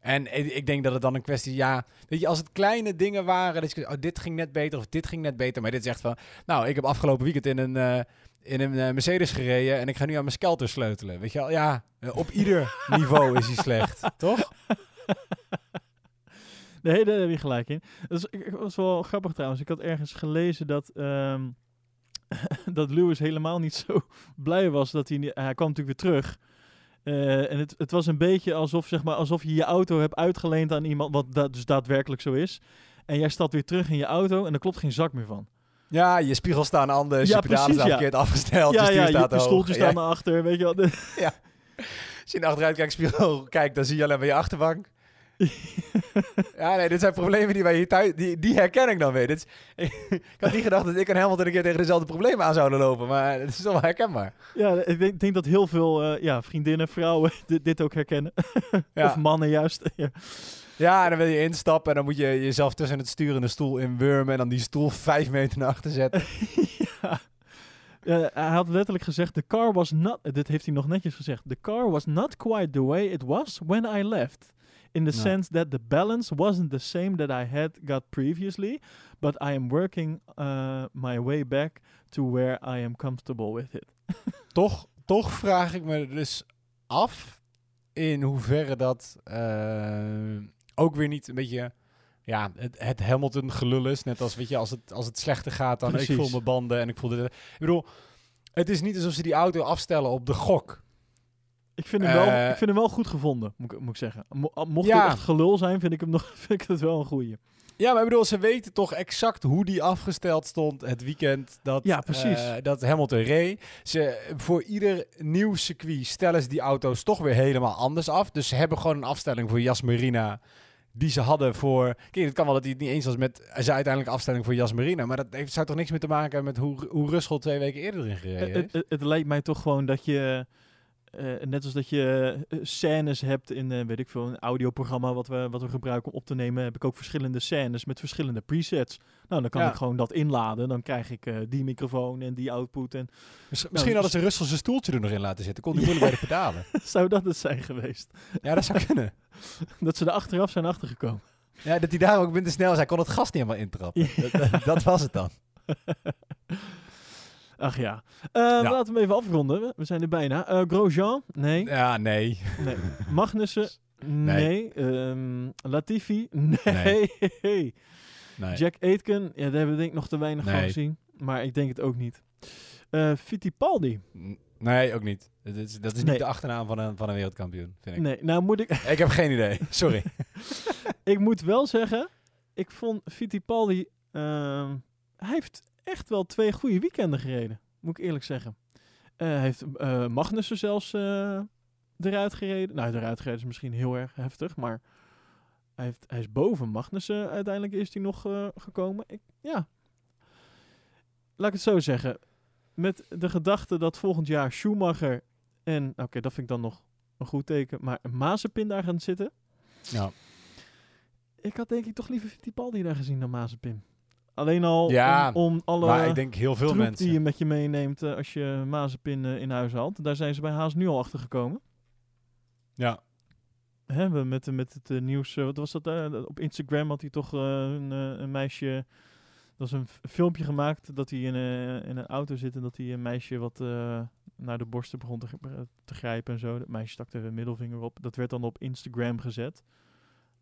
En ik denk dat het dan een kwestie, ja, weet je, als het kleine dingen waren, dat je, oh, dit ging net beter of dit ging net beter, maar dit zegt van, nou, ik heb afgelopen weekend in een, eh, in een eh, Mercedes gereden en ik ga nu aan mijn skelter sleutelen. Weet je wel, ja, eh, op ieder niveau is hij slecht, toch? Nee, daar heb je gelijk in. Dat ik was wel grappig trouwens. Ik had ergens gelezen dat, ehm, dat Lewis helemaal niet zo blij was dat hij... Hij kwam natuurlijk weer terug. Eh, en het, het was een beetje alsof, zeg maar, alsof je je auto hebt uitgeleend aan iemand, wat da dus daadwerkelijk zo is. En jij stapt weer terug in je auto en er klopt geen zak meer van. Ja, je spiegels staan anders, Ja, je pedalen precies, staan ja. verkeerd afgesteld, ja, je stuur ja, je, stoeltjes Ja, staan naar achter, weet je wel. Als je in de achteruitkijkspiegel kijkt, dan zie je alleen maar je achterbank. ja, nee, dit zijn problemen die wij hier thuis... Die, die herken ik dan weer. Dit is- ik had niet gedacht dat ik en Hamilton een keer tegen dezelfde problemen aan zouden lopen. Maar het is toch wel herkenbaar. Ja, ik denk, denk dat heel veel eh, ja, vriendinnen, vrouwen dit, dit ook herkennen. Ja. Of mannen juist. ja. ja, en dan wil je instappen en dan moet je jezelf tussen het stuur en de stoel inwurmen. En dan die stoel vijf meter naar achter zetten. ja. Ja, hij had letterlijk gezegd, the car was not... Dit heeft hij nog netjes gezegd. The car was not quite the way it was when I left. In the sense that the balance wasn't the same that I had got previously. But I am working uh, my way back to where I am comfortable with it. toch, toch vraag ik me dus af in hoeverre dat eh, ook weer niet een beetje ja, het, het Hamilton gelul is. Net als, weet je, als het, als het slechter gaat, dan ik voel mijn banden en ik voel dit. Ik bedoel, het is niet alsof ze die auto afstellen op de gok. Ik vind hem, wel, Eh, ik vind hem wel goed gevonden, moet ik, moet ik zeggen. Mo- mocht Ja. het echt gelul zijn, vind ik hem nog vind ik het wel een goeie. Ja, maar ik bedoel, ze weten toch exact hoe die afgesteld stond het weekend dat, Ja, precies. eh, dat Hamilton reed. Ze, voor ieder nieuw circuit stellen ze die auto's toch weer helemaal anders af. Dus ze hebben gewoon een afstelling voor Jasmarina die ze hadden voor... Kijk, het kan wel dat hij het niet eens was met zijn uiteindelijke afstelling voor Jasmarina. Maar dat heeft, zou toch niks meer te maken hebben met hoe, hoe Russell twee weken eerder erin gereden Het, heeft? het, het lijkt mij toch gewoon dat je, eh, net als dat je eh, scènes hebt in, eh, weet ik veel, een audioprogramma wat we, wat we gebruiken om op te nemen, heb ik ook verschillende scènes met verschillende presets. Nou, dan kan Ja. ik gewoon dat inladen. Dan krijg ik eh, die microfoon en die output. En Miss- Misschien hadden ze Russell zijn stoeltje er nog in laten zitten. Kon hij moeilijk bij de pedalen. zou dat het zijn geweest? Ja, dat zou kunnen. Dat ze er achteraf zijn achtergekomen. Ja, dat hij daar ook minder snel. Hij kon het gas niet helemaal intrappen. Dat, dat- dat was het dan. Ach ja. Eh, Laten we hem even afronden. We- zijn er bijna. Eh, Grosjean? Nee. Ja, nee. nee. Magnussen? Nee. Ehm, Latifi? Nee. Nee. Jack Aitken? Ja, daar hebben we denk ik nog te weinig van gezien. Maar ik denk het ook niet. Eh Fittipaldi? Nee, ook niet. Dat is, dat is niet de achternaam van een, van een wereldkampioen, vind ik. Nee, nou moet ik... Ik heb geen idee. Sorry. ik moet wel zeggen, ik vond Fittipaldi... ehm, hij heeft echt wel twee goede weekenden gereden. Moet ik eerlijk zeggen. Hij heeft eh, Magnussen zelfs eh, eruit gereden. Nou, eruit gereden is misschien heel erg heftig, maar... Hij, heeft, hij is boven Magnussen. Uiteindelijk is hij nog gekomen. Ik, ja. Laat ik het zo zeggen. Met de gedachte dat volgend jaar Schumacher en... Oké, dat vind ik dan nog een goed teken. Maar Mazepin daar gaan zitten. Ja. Ik had denk ik toch liever Fittipaldi daar gezien dan Mazepin. Alleen al Ja, om, om alle maar ik denk heel veel mensen. die je met je meeneemt eh, als je Mazepin eh, in huis haalt. Daar zijn ze bij Haas nu al achter gekomen. Ja. Hè, we met, met het eh, nieuws, eh, wat was dat? eh, op Instagram had hij toch eh, een, eh, een meisje... Dat was een filmpje gemaakt dat hij in, eh, in een auto zit en dat hij een meisje wat eh, naar de borsten begon te, te grijpen en zo. Dat meisje stak de middelvinger op. Dat werd dan op Instagram gezet.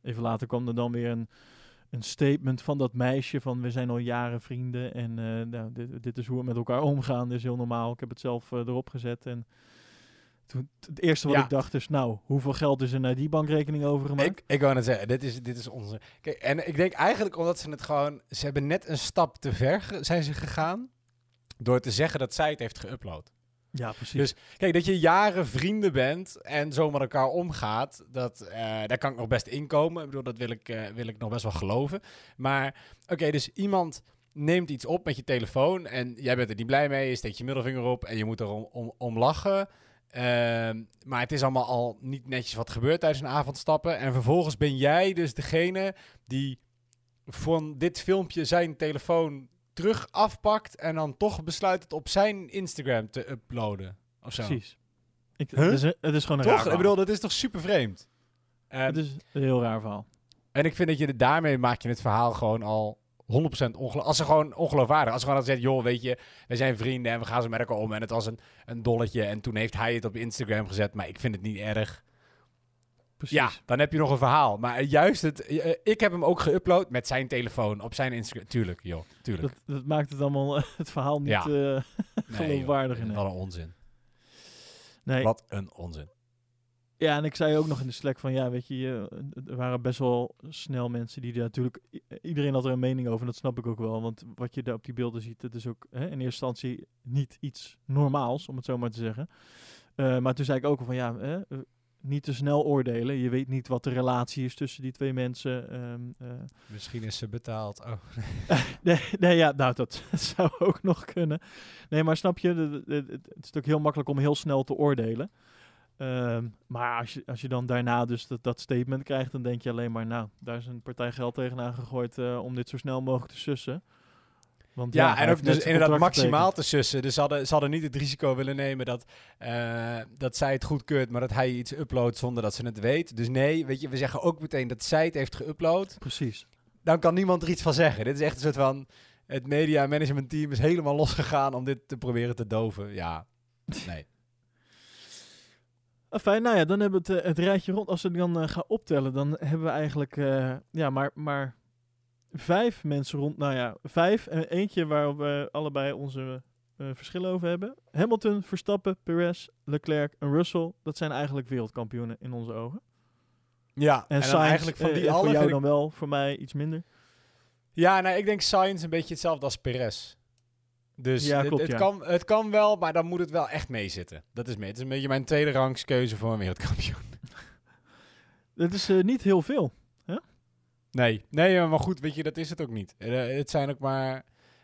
Even later kwam er dan weer een, een statement van dat meisje van we zijn al jaren vrienden en eh, nou, dit, dit is hoe we met elkaar omgaan. Dit is heel normaal. Ik heb het zelf eh, erop gezet en toen, het eerste wat Ja. ik dacht is, nou, hoeveel geld is er naar die bankrekening overgemaakt? Ik, ik wou net zeggen, dit is, dit is onze... Kijk, en ik denk eigenlijk omdat ze het gewoon... Ze hebben net een stap te ver zijn ze gegaan... door te zeggen dat zij het heeft geüpload. Ja, precies. Dus kijk, dat je jaren vrienden bent en zo met elkaar omgaat, dat, eh, daar kan ik nog best inkomen. Ik bedoel, dat wil ik, eh, wil ik nog best wel geloven. Maar oké, dus iemand neemt iets op met je telefoon en jij bent er niet blij mee, je steekt je middelvinger op en je moet er om, om, om lachen. Ehm, maar het is allemaal al niet netjes wat gebeurt tijdens een avondstappen. En vervolgens ben jij dus degene die van dit filmpje zijn telefoon terug afpakt en dan toch besluit het op zijn Instagram te uploaden. Of zo. precies. Ik, Huh? het, is, het is gewoon een Toch? raar Ik verhaal. bedoel, dat is toch super vreemd. het is een heel raar verhaal. En ik vind dat je daarmee maak je het verhaal gewoon al 100% ongeloof. Als ze gewoon ongeloofwaardig. Als ze gewoon gezegd, joh, weet je, wij zijn vrienden en we gaan zo met elkaar om. En het was een, een dolletje. En toen heeft hij het op Instagram gezet. Maar ik vind het niet erg. Precies. Ja, dan heb je nog een verhaal. Maar juist het... eh, ik heb hem ook geüpload met zijn telefoon op zijn Instagram. Tuurlijk, joh. Tuurlijk. Dat, dat maakt het allemaal eh, het verhaal niet Ja. eh, Nee, geloofwaardig. nee. Wat een onzin. Nee, Wat een onzin. Ja, en ik zei ook nog in de Slack van, ja, weet je, er waren best wel snel mensen die er natuurlijk, iedereen had er een mening over, en dat snap ik ook wel, want wat je daar op die beelden ziet, het is ook hè, in eerste instantie niet iets normaals, om het zo maar te zeggen. Eh, maar toen zei ik ook al van, ja, eh, niet te snel oordelen, je weet niet wat de relatie is tussen die twee mensen. ehm, eh, Misschien is ze betaald. Oh. Nee, nee, ja, nou, dat zou ook nog kunnen. Nee, maar snap je, het is natuurlijk heel makkelijk om heel snel te oordelen. Ehm, maar als je, als je dan daarna dus dat, dat statement krijgt, dan denk je alleen maar, nou, daar is een partij geld tegenaan gegooid eh, om dit zo snel mogelijk te sussen. Want Ja, en ook dus inderdaad maximaal te sussen. Dus ze hadden, ze hadden niet het risico willen nemen dat, eh, dat zij het goedkeurt, maar dat hij iets uploadt zonder dat ze het weet. Dus nee, weet je, we zeggen ook meteen dat zij het heeft geüpload. Precies. Dan kan niemand er iets van zeggen. Dit is echt een soort van, het media management team is helemaal losgegaan om dit te proberen te doven. Ja, nee. Fijn, nou ja, dan hebben we het, eh, het rijtje rond. Als we dan eh, gaan optellen, dan hebben we eigenlijk ja, maar, maar vijf mensen rond. Nou ja, vijf. En eentje waar we allebei onze eh, verschillen over hebben. Hamilton, Verstappen, Perez, Leclerc en Russell. Dat zijn eigenlijk wereldkampioenen in onze ogen. Ja, En, en, dan Sainz, eigenlijk van eh, die eh, alle voor jou ik- dan wel, voor mij iets minder. Ja, nou, ik denk Sainz een beetje hetzelfde als Perez. Dus Ja, het, klopt, het, ja. kan, het kan wel, maar dan moet het wel echt meezitten. Dat is mee. Het is een beetje mijn tweede rangskeuze voor een wereldkampioen. Dat is eh, niet heel veel. Nee, nee, maar goed, weet je, dat is het ook niet. Eh, het zijn ook maar...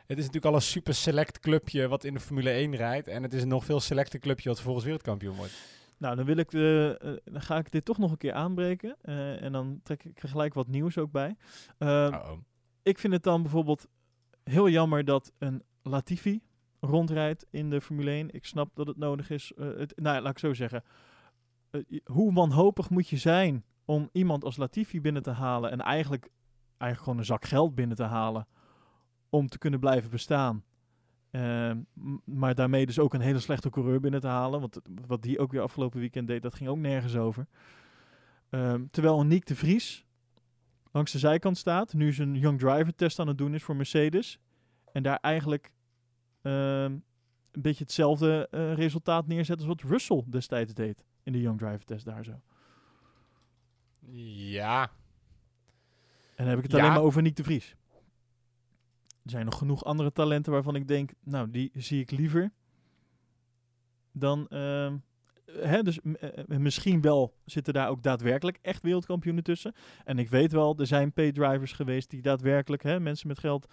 Het is natuurlijk al een super select clubje wat in de Formule 1 rijdt. En het is een nog veel selecter clubje wat vervolgens wereldkampioen wordt. Nou, dan, wil ik de, eh, dan ga ik dit toch nog een keer aanbreken. eh, en dan trek ik er gelijk wat nieuws ook bij. Eh, ik vind het dan bijvoorbeeld heel jammer dat een Latifi rondrijdt in de Formule 1. Ik snap dat het nodig is. eh, het, nou, ja, laat ik zo zeggen. Eh, hoe wanhopig moet je zijn om iemand als Latifi binnen te halen en eigenlijk, eigenlijk gewoon een zak geld binnen te halen om te kunnen blijven bestaan. Ehm, maar daarmee dus ook een hele slechte coureur binnen te halen. Want wat die ook weer afgelopen weekend deed, dat ging ook nergens over. Ehm, terwijl Nick de Vries langs de zijkant staat. Nu zijn Young Driver test aan het doen is voor Mercedes. En daar eigenlijk ehm, een beetje hetzelfde eh, resultaat neerzet als wat Russell destijds deed. In de Young Driver test daar zo. Ja. En dan heb ik het Ja. alleen maar over Nick de Vries. Er zijn nog genoeg andere talenten waarvan ik denk, nou, die zie ik liever dan. ehm, hè, dus m- eh, misschien wel zitten daar ook daadwerkelijk echt wereldkampioenen tussen. En ik weet wel, er zijn paydrivers geweest die daadwerkelijk, hè, mensen met geld,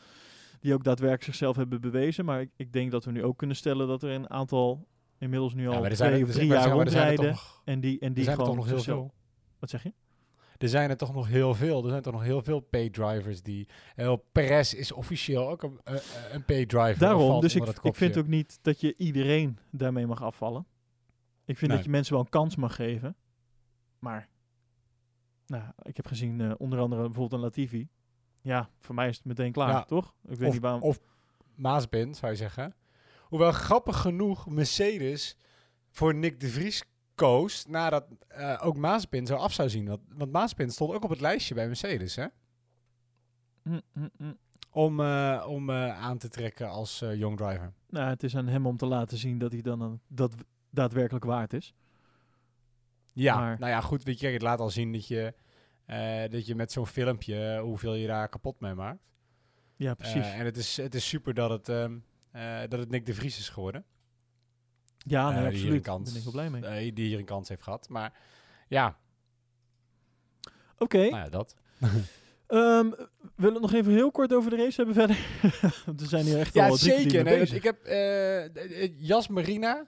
die ook daadwerkelijk zichzelf hebben bewezen. Maar ik, ik denk dat we nu ook kunnen stellen dat er een aantal inmiddels nu al ja er twee zijn, of drie jaar rondrijden. En die, en er die zijn er gewoon toch nog heel veel. Wat zeg je? Er zijn er toch nog heel veel. Er zijn toch nog heel veel paydrivers die... Uh, Perez is officieel ook een, eh, eh, een paydriver. Daarom, dus ik, ik, vind ook niet dat je iedereen daarmee mag afvallen. Ik vind Nee. dat je mensen wel een kans mag geven. Maar, nou, ik heb gezien eh, onder andere bijvoorbeeld een Latifi. Ja, voor mij is het meteen klaar, Ja. toch? Ik weet Of, niet waarom. of Maaspin, zou je zeggen. Hoewel grappig genoeg Mercedes voor Nick de Vries koos nadat eh, ook Maaspin zo af zou zien. Want, want Maaspin stond ook op het lijstje bij Mercedes, hè? Mm, mm, mm. Om, eh, om eh, aan te trekken als young driver. Nou, het is aan hem om te laten zien dat hij dan een, dat daadwerkelijk waard is. Ja, Maar- nou ja, goed. Weet je, het laat al zien dat je, dat je met zo'n filmpje hoeveel je daar kapot mee maakt. Ja, precies. En het is, het is super dat het, ehm, eh, dat het Nick de Vries is geworden. Ja, nee, eh, hier een. Daar kans, ben ik wel blij mee. die hier een kans heeft gehad. Maar ja, Oké, nou ja, dat. ehm, willen we het nog even heel kort over de race hebben verder? Want we zijn hier echt Ja, al zeker. Nee, ik heb eh, Jas Marina,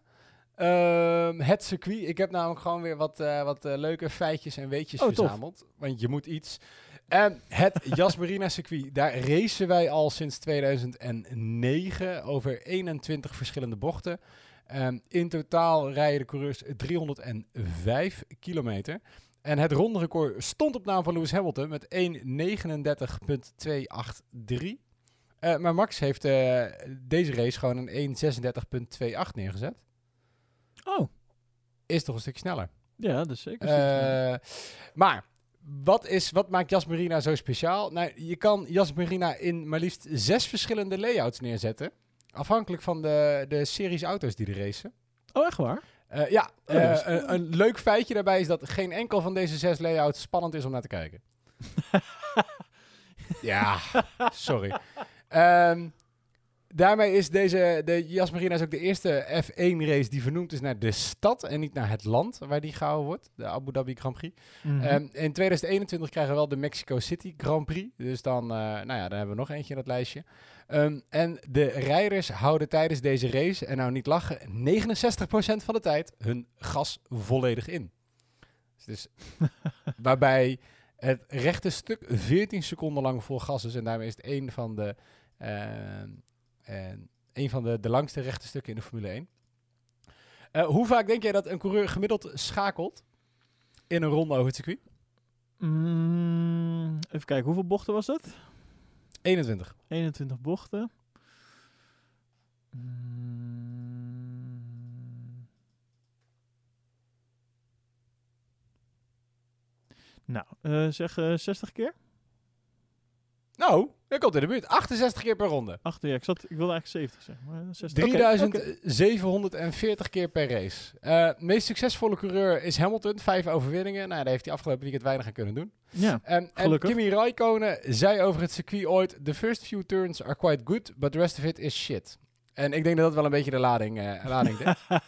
ehm, het circuit. Ik heb namelijk gewoon weer wat, wat leuke feitjes en weetjes Oh, tof. verzameld. Want je moet iets. En het Jas Marina circuit, daar racen wij al sinds 2009 over 21 verschillende bochten. Ehm, in totaal rijden de coureurs 305 kilometer. En het ronderecord stond op naam van Lewis Hamilton met 1.39.283. Eh, maar Max heeft eh, deze race gewoon een 1.36.28 neergezet. Oh, Is toch een stukje sneller. ja, dat is zeker. Eh, maar wat, is, wat maakt Jas Marina zo speciaal? Nou, je kan Jas Marina in maar liefst zes verschillende layouts neerzetten. Afhankelijk van de, de series auto's die er racen. oh, echt waar? Eh, ja, Oh, eh, is- een, een leuk feitje daarbij is dat geen enkel van deze zes layouts spannend is om naar te kijken. ja, sorry. Ehm, daarmee is deze, de Yas Marina is ook de eerste F1-race die vernoemd is naar de stad en niet naar het land waar die gehouden wordt, de Abu Dhabi Grand Prix. Mhm. Ehm, in 2021 krijgen we wel de Mexico City Grand Prix. Dus dan, eh, nou ja, dan hebben we nog eentje in dat lijstje. Ehm, en de rijders houden tijdens deze race, en nou niet lachen, 69% van de tijd hun gas volledig in. Dus waarbij het rechte stuk 14 seconden lang vol gas is. En daarmee is het een van de, ehm, en een van de, de langste rechte stukken in de Formule 1. Eh, hoe vaak denk jij dat een coureur gemiddeld schakelt in een ronde over het circuit? Mm, even kijken, hoeveel bochten was dat? 21. 21 bochten. Mm. Nou, eh, zeg eh, 60 keer? Nou, dat komt in de buurt. 68 keer per ronde. Achter, ja, ik, zat, ik wilde eigenlijk 70 zeggen. Maar 60. Oké, oké. 3740 keer per race. Eh meest succesvolle coureur is Hamilton. Vijf overwinningen. Nou, daar heeft hij afgelopen weekend weinig aan kunnen doen. Ja, En, en Gelukkig. Kimi Raikkonen zei over het circuit ooit... The first few turns are quite good, but the rest of it is shit. En ik denk dat dat wel een beetje de lading, eh lading deed.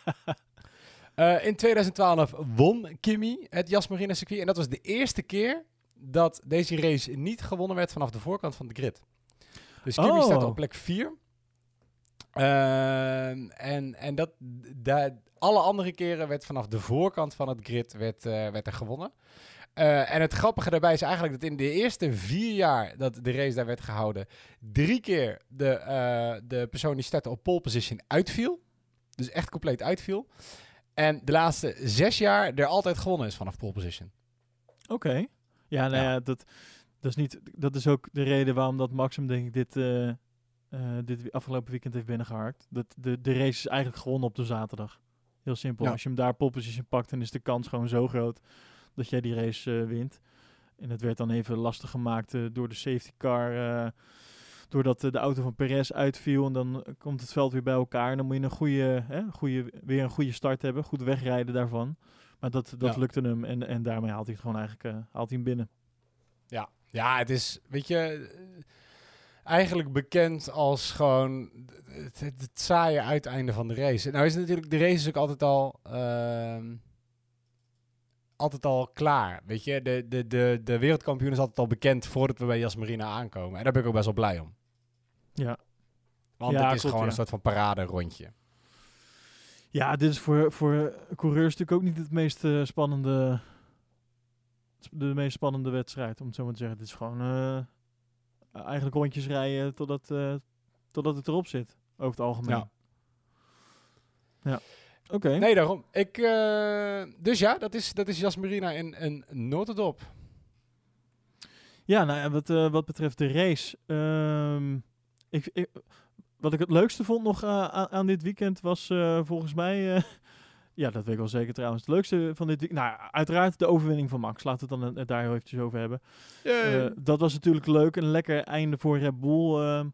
Eh, in 2012 won Kimi het Yas Marina circuit. En dat was de eerste keer dat deze race niet gewonnen werd vanaf de voorkant van de grid. Dus Kimi Oh. staat op plek 4. en en dat, da- alle andere keren werd vanaf de voorkant van het grid werd, eh, werd er gewonnen. Eh, en het grappige daarbij is eigenlijk dat in de eerste vier jaar dat de race daar werd gehouden, drie keer de, eh, de persoon die startte op pole position uitviel. Dus echt compleet uitviel. En de laatste zes jaar er altijd gewonnen is vanaf pole position. oké. Ja, nou Ja. ja, dat, dat, is niet, dat is ook de reden waarom dat Maxim, denk ik, dit, eh, eh, dit afgelopen weekend heeft binnengeharkt. Dat de, de race is eigenlijk gewonnen op de zaterdag. Heel simpel. Ja. Als je hem daar pole position pakt, dan is de kans gewoon zo groot dat jij die race eh, wint. En het werd dan even lastig gemaakt door de safety car. doordat de auto van Perez uitviel en dan komt het veld weer bij elkaar. En dan moet je een goede, hè, goede, weer een goede start hebben. Goed wegrijden daarvan. Maar dat, dat Ja. lukte hem en, en daarmee haalt hij het gewoon eigenlijk eh, haalt hij hem binnen. Ja, ja het is, weet je, eh, eigenlijk bekend als gewoon het, het, het saaie uiteinde van de race. Nou is natuurlijk, de race is ook altijd al, ehm, altijd al klaar, weet je. De, de, de, de wereldkampioen is altijd al bekend voordat we bij Jas Marina aankomen. En daar ben ik ook best wel blij om. Ja. Want Ja, het is gewoon ja. een soort van parade rondje. Ja, dit is voor, voor coureurs natuurlijk ook niet het meest eh, spannende. De meest spannende wedstrijd, om het zo maar te zeggen. Het is gewoon eh, eigenlijk rondjes rijden totdat, eh, totdat het erop zit. Over het algemeen. Ja. Ja. Oké. Nee, daarom. Ik, dus ja, dat is, dat is Jas Marina in een notendop. Ja, nou ja, wat, wat betreft de race. ehm, ik, ik, wat ik het leukste vond nog eh, aan, aan dit weekend was eh, volgens mij. eh, ja, dat weet ik wel zeker trouwens. Het leukste van dit weekend. Nou, uiteraard de overwinning van Max. Laten we het dan daar heel eventjes over hebben. Dat was natuurlijk leuk. Een lekker einde voor Red Bull.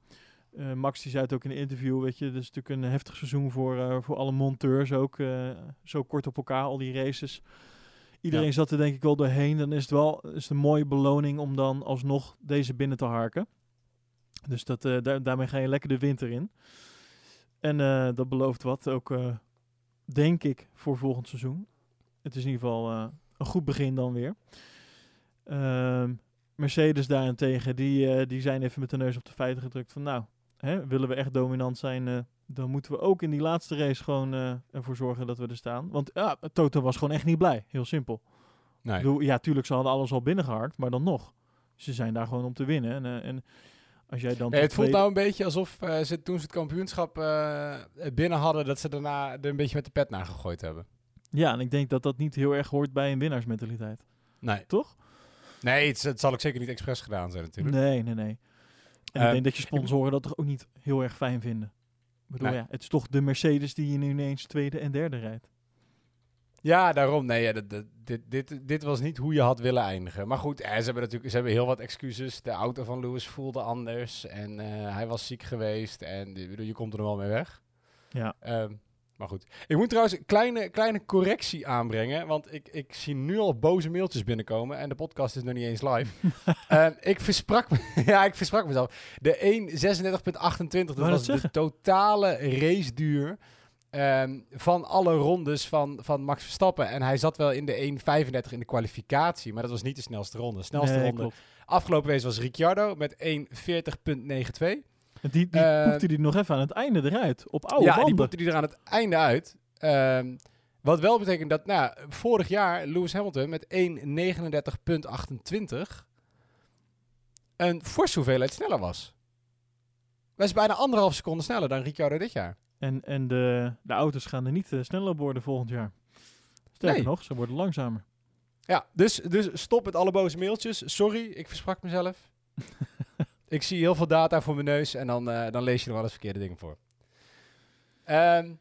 Max die zei het ook in een interview, weet je, het is natuurlijk een heftig seizoen voor, voor alle monteurs ook. zo kort op elkaar, al die races. Iedereen Ja. zat er denk ik wel doorheen. Dan is het wel is het een mooie beloning om dan alsnog deze binnen te harken. Dus dat, eh, daar, daarmee ga je lekker de winter in. En eh, dat belooft wat, ook eh, denk ik voor volgend seizoen. Het is in ieder geval een goed begin dan weer. Ehm, Mercedes daarentegen, die, die zijn even met de neus op de feiten gedrukt van nou, hè, willen we echt dominant zijn, dan moeten we ook in die laatste race gewoon ervoor zorgen dat we er staan. Want ja, Toto was gewoon echt niet blij, heel simpel. nee. Ik bedoel, ja, tuurlijk, ze hadden alles al binnengeharkt, maar dan nog. Ze zijn daar gewoon om te winnen. En, en als jij dan... Nee, het voelt nou een beetje alsof eh, ze toen ze het kampioenschap eh, binnen hadden, dat ze daarna er een beetje met de pet naar gegooid hebben. Ja, en ik denk dat dat niet heel erg hoort bij een winnaarsmentaliteit. Nee. Toch? Nee, het, het zal ook zeker niet expres gedaan zijn natuurlijk. Nee, nee, nee. En Eh, ik denk dat je sponsoren dat toch ook niet heel erg fijn vinden. Ik bedoel, Nee. ja, het is toch de Mercedes die je nu ineens tweede en derde rijdt. Ja, daarom. Nee, ja, dat, dat- dit, dit, dit was niet hoe je had willen eindigen. Maar goed, eh, ze hebben natuurlijk ze hebben heel wat excuses. De auto van Lewis voelde anders en eh, hij was ziek geweest en bedoel, je komt er nog wel mee weg. Ja. Ehm, Maar goed. Ik moet trouwens een kleine, kleine correctie aanbrengen. Want ik, ik zie nu al boze mailtjes binnenkomen. En de podcast is nog niet eens live. Ehm, ik versprak me. ja, ik versprak mezelf. De 1.36.28. Dat dat was de totale raceduur. Ehm, van alle rondes van, van Max Verstappen. En hij zat wel in de 1.35 in de kwalificatie. Maar dat was niet de snelste ronde. De snelste Nee, ronde klopt. afgelopen week was Ricciardo met 1.40.92. En Die, die Eh, poepte die nog even aan het einde eruit. Op oude ja, die banden. boekte die er aan het einde uit. Ehm, wat wel betekent dat, nou, vorig jaar Lewis Hamilton met 1.39.28 een forse hoeveelheid sneller was. Dat is bijna anderhalf seconde sneller dan Ricciardo dit jaar. En, en de, de auto's gaan er niet eh, sneller worden volgend jaar. Sterker Nee. nog, ze worden langzamer. Ja, dus, dus stop met alle boze mailtjes. Sorry, ik versprak mezelf. ik zie heel veel data voor mijn neus en dan, eh, dan lees je er wel eens verkeerde dingen voor. Ehm,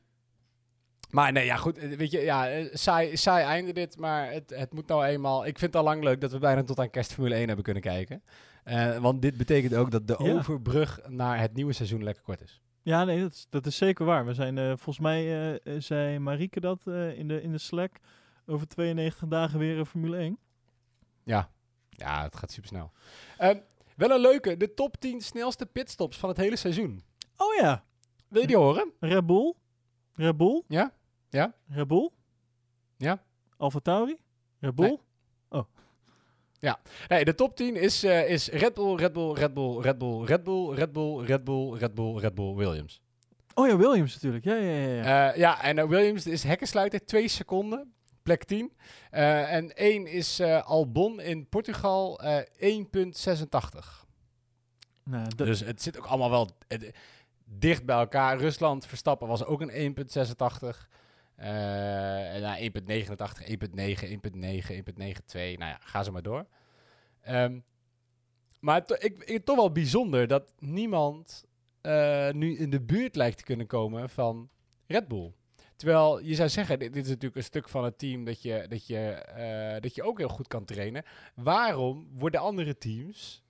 maar nee, ja goed, eh, weet je, ja, saai, saai einde dit, maar het, het moet nou eenmaal... Ik vind het al lang leuk dat we bijna tot aan kerst Formule 1 hebben kunnen kijken. Want dit betekent ook dat de Ja. overbrug naar het nieuwe seizoen lekker kort is. Ja, nee, dat is, dat is zeker waar. We zijn, eh, volgens mij eh, eh, zei Marieke dat in, de, in de Slack, over 92 dagen weer een Formule 1. Ja, ja het gaat super snel. wel een leuke, de top 10 snelste pitstops van het hele seizoen. Oh ja, Wil je die horen? Red Bull. Red Bull. Ja? Ja? Red Bull. Ja? Alfa Tauri. Red Bull. Nee, de top 10 is, eh, is Red Bull, Red Bull, Red Bull, Red Bull, Red Bull, Red Bull, Red Bull, Red Bull, Red Bull, Williams. Oh ja, Williams natuurlijk. Ja, ja, ja. ja. Eh, ja, en eh, Williams is hekkensluiter, 2 seconden, plek 10. Eh, en 1 is Albon in Portugal, eh 1,86. nou, Dus het zit ook allemaal wel dicht bij elkaar. Rusland, Verstappen was ook een 1,86. Nou, 1,89, 1,9, 1,9, 1,92. Nou ja, ga zo maar door. Ehm, maar to- ik, ik, toch wel bijzonder dat niemand eh, nu in de buurt lijkt te kunnen komen van Red Bull. Terwijl je zou zeggen, dit, dit is natuurlijk een stuk van het team dat je, dat, je, eh, dat je ook heel goed kan trainen. Waarom worden andere teams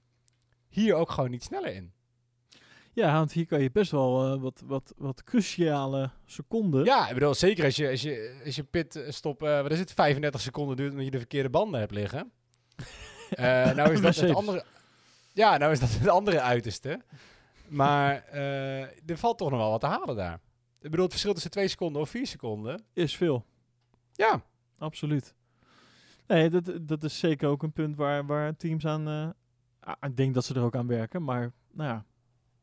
hier ook gewoon niet sneller in? Ja, want hier kan je best wel eh, wat, wat, wat cruciale seconden. Ja, ik bedoel, zeker als je, als je, als je pitstop, eh wat is het, 35 seconden duurt omdat je de verkeerde banden hebt liggen. Eh nou is dat het andere... Ja, nou is dat het andere uiterste. Maar eh, er valt toch nog wel wat te halen daar. Ik bedoel, het verschil tussen 2 seconden of 4 seconden. Is veel. Ja, Absoluut. Nee, dat, dat is zeker ook een punt waar, waar teams aan... eh, ik denk dat ze er ook aan werken, maar nou ja,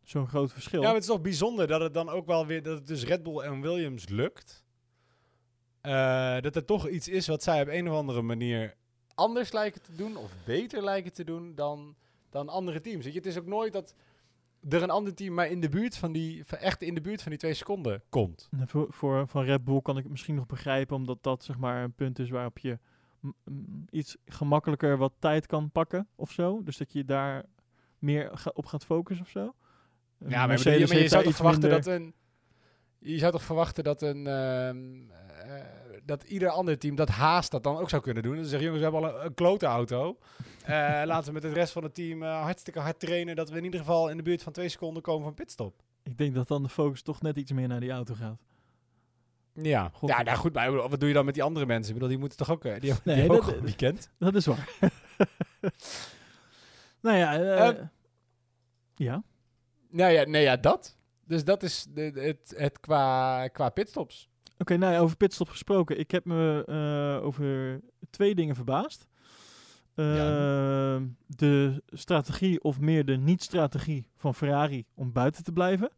zo'n groot verschil. ja maar het is toch bijzonder dat het dan ook wel weer, dat het dus Red Bull en Williams lukt. Eh, dat er toch iets is wat zij op een of andere manier anders lijken te doen of beter lijken te doen dan, dan andere teams. Weet je, het is ook nooit dat er een ander team maar in de buurt van die, echt in de buurt van die twee seconden komt. En Voor, voor, van Red Bull kan ik het misschien nog begrijpen, omdat dat zeg maar een punt is waarop je iets gemakkelijker wat tijd kan pakken of zo. Dus dat je daar meer ga- op gaat focussen of zo. Ja, maar, je, maar je heeft zou toch verwachten minder- dat een. Je zou toch verwachten dat een. ehm, eh, dat ieder ander team dat haast dat dan ook zou kunnen doen. Dan zeggen jongens, we hebben al een, een klote auto. Eh, laten we met het rest van het team eh, hartstikke hard trainen. Dat we in ieder geval in de buurt van twee seconden komen van pitstop. Ik denk dat dan de focus toch net iets meer naar die auto gaat. Ja, Goed. ja nou goed, maar wat doe je dan met die andere mensen? Ik bedoel, die moeten toch ook. Die, hebben- die Nee, hebben ook dat- weekend. Dat is waar. nou ja, eh, Ehm, ja. Nou ja, nee, ja, dat. Dus dat is de, het, het qua, qua pitstops. Oké, nou ja, over pitstop gesproken. Ik heb me eh, over twee dingen verbaasd. Ja. Ehm, De strategie, of meer de niet-strategie van Ferrari om buiten te blijven.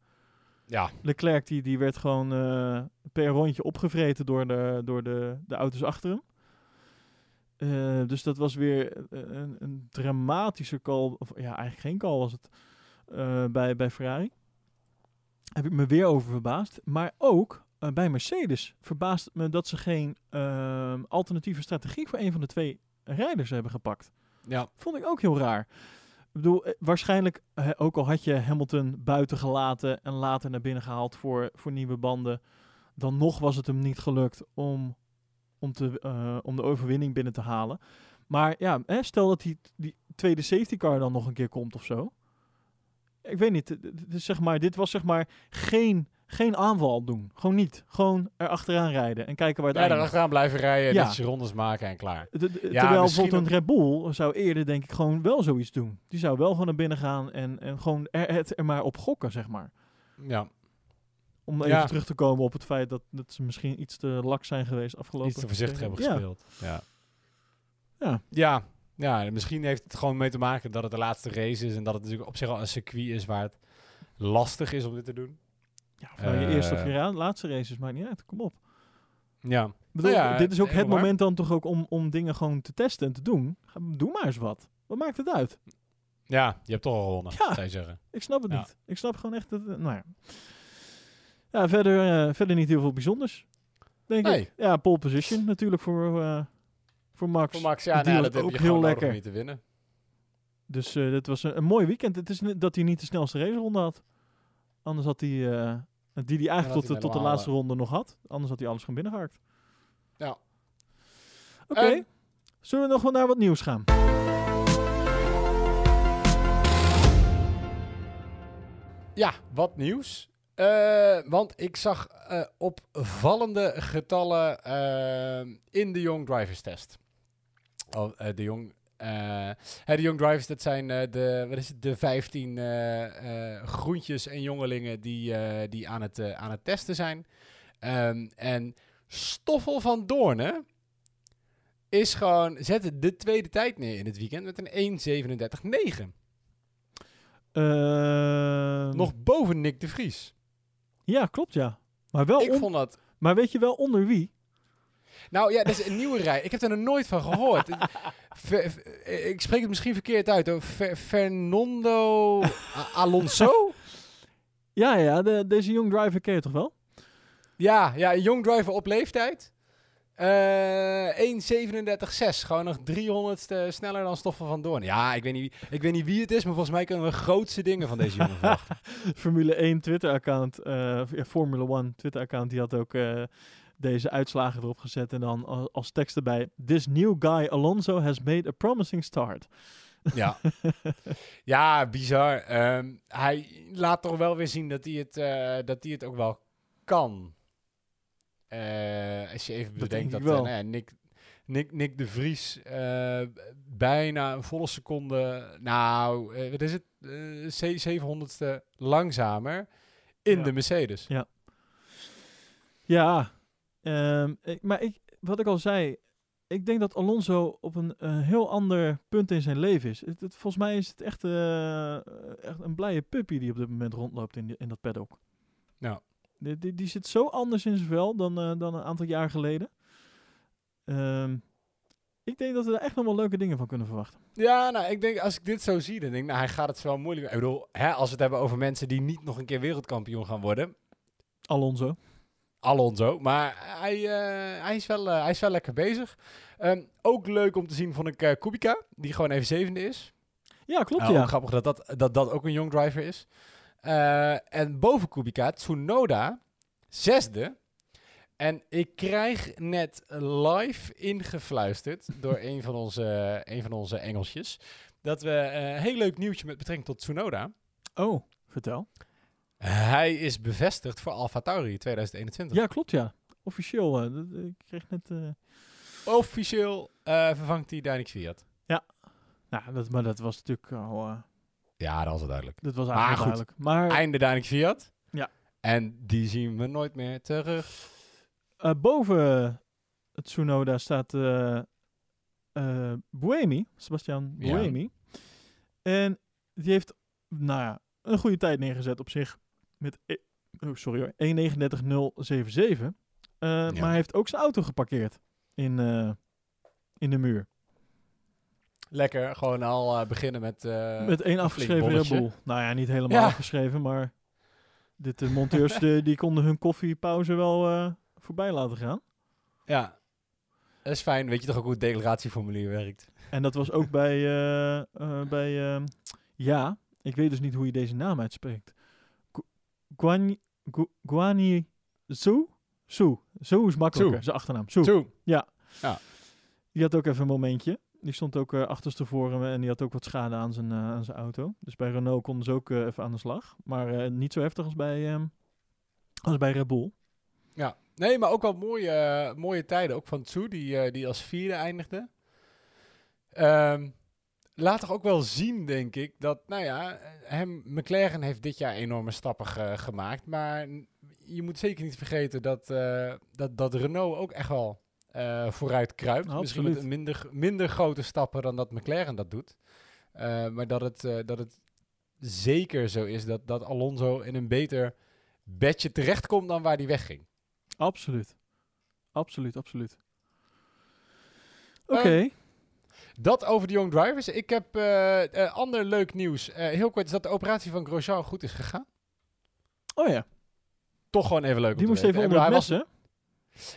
Ja, Leclerc die, die werd gewoon eh, per rondje opgevreten door de, door de, de auto's achter hem. Eh, dus dat was weer een, een- een dramatische call. Of ja, eigenlijk geen call was het. Eh, bij, bij Ferrari. Heb ik me weer over verbaasd. Maar ook eh, bij Mercedes verbaast het me dat ze geen ehm, alternatieve strategie voor een van de twee rijders hebben gepakt. ja. Vond ik ook heel raar. Ik bedoel, eh, waarschijnlijk, eh, ook al had je Hamilton buiten gelaten en later naar binnen gehaald voor, voor nieuwe banden, dan nog was het hem niet gelukt om, om, te, eh, om de overwinning binnen te halen. Maar ja, hè, stel dat die, die tweede safety car dan nog een keer komt of zo. Ik weet niet, zeg maar, dit was zeg maar geen, geen aanval doen. Gewoon niet. Gewoon erachteraan rijden en kijken waar het Ja, eindigt. blijven rijden, Ja. netjes rondes maken en klaar. De- de- terwijl bijvoorbeeld een Red Bull zou eerder denk ik gewoon wel zoiets doen. Die zou wel gewoon naar binnen gaan en, en gewoon er, het er maar op gokken, zeg maar. Ja, Om Ja. even terug te komen op het feit dat, dat ze misschien iets te lak zijn geweest afgelopen. iets te voorzichtig hebben Ja. gespeeld. Ja. Ja. Ja. Ja, misschien heeft het gewoon mee te maken dat het de laatste race is en dat het natuurlijk op zich al een circuit is waar het lastig is om dit te doen. Ja, of nou je eerste of Eh. je laatste races, maakt niet uit. Kom op. Ja, bedoel, Nou ja, dit is ook het moment dan toch ook om, om dingen gewoon te testen en te doen. Doe maar eens wat. Wat maakt het uit? ja je hebt toch al gewonnen, Ja. zou je zeggen. Ik snap het Ja. niet. Ik snap gewoon echt dat... nou ja. Ja, verder, eh, verder niet heel veel bijzonders. Denk Nee. ik. Ja, pole position natuurlijk voor, eh, voor Max. Voor Max, ja, nou, dat heb ook je heel lekker. om hier te winnen. Dus eh dit was een, een mooi weekend. Het is dat hij niet de snelste raceronde had. Anders had hij... eh, die eigenlijk hij tot, de, tot de laatste halen. ronde nog had. Anders had hij alles gewoon binnengehaakt. Ja. Oké. En- Zullen we nog wel naar wat nieuws gaan? Ja, wat nieuws. Eh, want ik zag eh, opvallende getallen in de Young Drivers Test. Eh, de Young, eh, de Young Drivers, dat zijn eh, de, wat is het, de 15 eh, eh, groentjes en jongelingen die, die aan, het, aan het testen zijn. Ehm, en Stoffel van Doornen is gewoon, zette de tweede tijd neer in het weekend met een 1.37.9. Ehm, Nog boven Nick de Vries. Ja, klopt ja. Maar, wel Ik on- vond dat maar weet je wel onder wie? Nou ja, dat is een nieuwe rij. Ik heb er nog nooit van gehoord. Ver- ver- ik spreek het misschien verkeerd uit. hoor. Fernando Alonso? Ja, ja, de, deze Young Driver ken je toch wel? Ja, ja, jong driver op leeftijd. Eh 1.37.6. Gewoon nog 300ste sneller dan Stoffel van Doorn. Ja, ik weet, niet, wie- ik weet niet wie het is, maar volgens mij kunnen we grootste dingen van deze jongen verwachten. Formule 1 Twitter-account, eh, ja, Formula 1 Twitter-account, die had ook eh, deze uitslagen erop gezet. En dan al- als tekst erbij, This new guy Alonso has made a promising start. Ja, ja bizar. Ehm, hij laat toch wel weer zien dat hij het, eh, dat hij het ook wel kan. Eh, als je even Dat bedenkt denk dat ik eh, nou ja, Nick, Nick, Nick de Vries bijna een volle seconde, nou, wat is het, Eh, ze- 700ste langzamer in Ja. de Mercedes. Ja, ehm, ik, maar ik, wat ik al zei, ik denk dat Alonso op een eh, heel ander punt in zijn leven is. Het, het- volgens mij is het echt, eh, echt een blije puppy die op dit moment rondloopt in, die- in dat paddock. Die, die, die zit zo anders in zijn vel dan, eh, dan een aantal jaar geleden. Ehm, ik denk dat we daar echt nog wel leuke dingen van kunnen verwachten. Ja, nou, ik denk, als ik dit zo zie, dan denk ik, nou, hij gaat het wel moeilijk. Ik bedoel, hè, als we het hebben over mensen die niet nog een keer wereldkampioen gaan worden, Alonso. Alonso. Maar hij, eh, hij, is, wel, eh, hij is wel lekker bezig. Ehm, ook leuk om te zien vond ik eh, Kubica, die gewoon even zevende is. Ja, klopt Nou, ja. ook grappig dat dat, dat dat ook een young driver is. Eh, en boven Kubica, Tsunoda, zesde. En ik krijg net live ingefluisterd door een van onze, een van onze Engelsjes... dat we eh, een heel leuk nieuwtje met betrekking tot Tsunoda... Oh, vertel. Hij is bevestigd voor Alfa Tauri 2021. Ja, klopt ja. Officieel. eh, dat- ik kreeg net... eh, Officieel eh, vervangt hij Daniel Fiat. nou, dat, maar dat was natuurlijk al... eh, Ja, dat was het duidelijk. dat was Maar eigenlijk goed. duidelijk. Maar Einde Daniel Fiat. Ja. En die zien we nooit meer terug. eh, boven het Tsunoda staat eh eh, Buemi, Sebastian Ja. Buemi. En die heeft, nou ja, een goede tijd neergezet op zich. Met, e- oh, sorry hoor, 1.39.077. Eh, Maar hij heeft ook zijn auto geparkeerd in, eh, in de muur. Lekker, gewoon al eh, beginnen met... eh, Met één een afgeschreven Red. Bull. Nou ja, niet helemaal Ja. afgeschreven, maar dit, de monteurs de, die konden hun koffiepauze wel eh, voorbij laten gaan. Ja. Dat is fijn. Weet je toch ook hoe het declaratieformulier werkt? En dat was ook bij, eh, eh, bij ehm, ja, ik weet dus niet hoe je deze naam uitspreekt. Gu- Guani, Gu- Guani Su? Su. Su is makkelijker, zijn achternaam. Su. Toe. Die had ook even een momentje. Die stond ook eh achterstevoren en die had ook wat schade aan zijn, eh, aan zijn auto. Dus bij Renault konden ze ook eh, even aan de slag. Maar niet zo heftig als bij, ehm, Als bij Red Bull. Ja, nee, maar ook wel mooie, mooie tijden. Ook van Tsu, die, die als vierde eindigde. Ehm, laat toch ook wel zien, denk ik, dat, nou ja, hem, McLaren heeft dit jaar enorme stappen ge- gemaakt. Maar je moet zeker niet vergeten dat, eh, dat, dat Renault ook echt wel eh, vooruit kruipt. Misschien Absoluut. met minder, minder grote stappen dan dat McLaren dat doet. Eh, maar dat het, dat het zeker zo is dat, dat Alonso in een beter bedje terechtkomt dan waar hij wegging. Absoluut. Absoluut, absoluut. Oké. Dat over de Young Drivers. Ik heb eh, eh, ander leuk nieuws. Eh, heel kort is dat de operatie van Grosjean goed is gegaan. oh ja, Toch gewoon even leuk die moest even onder het mes, hè?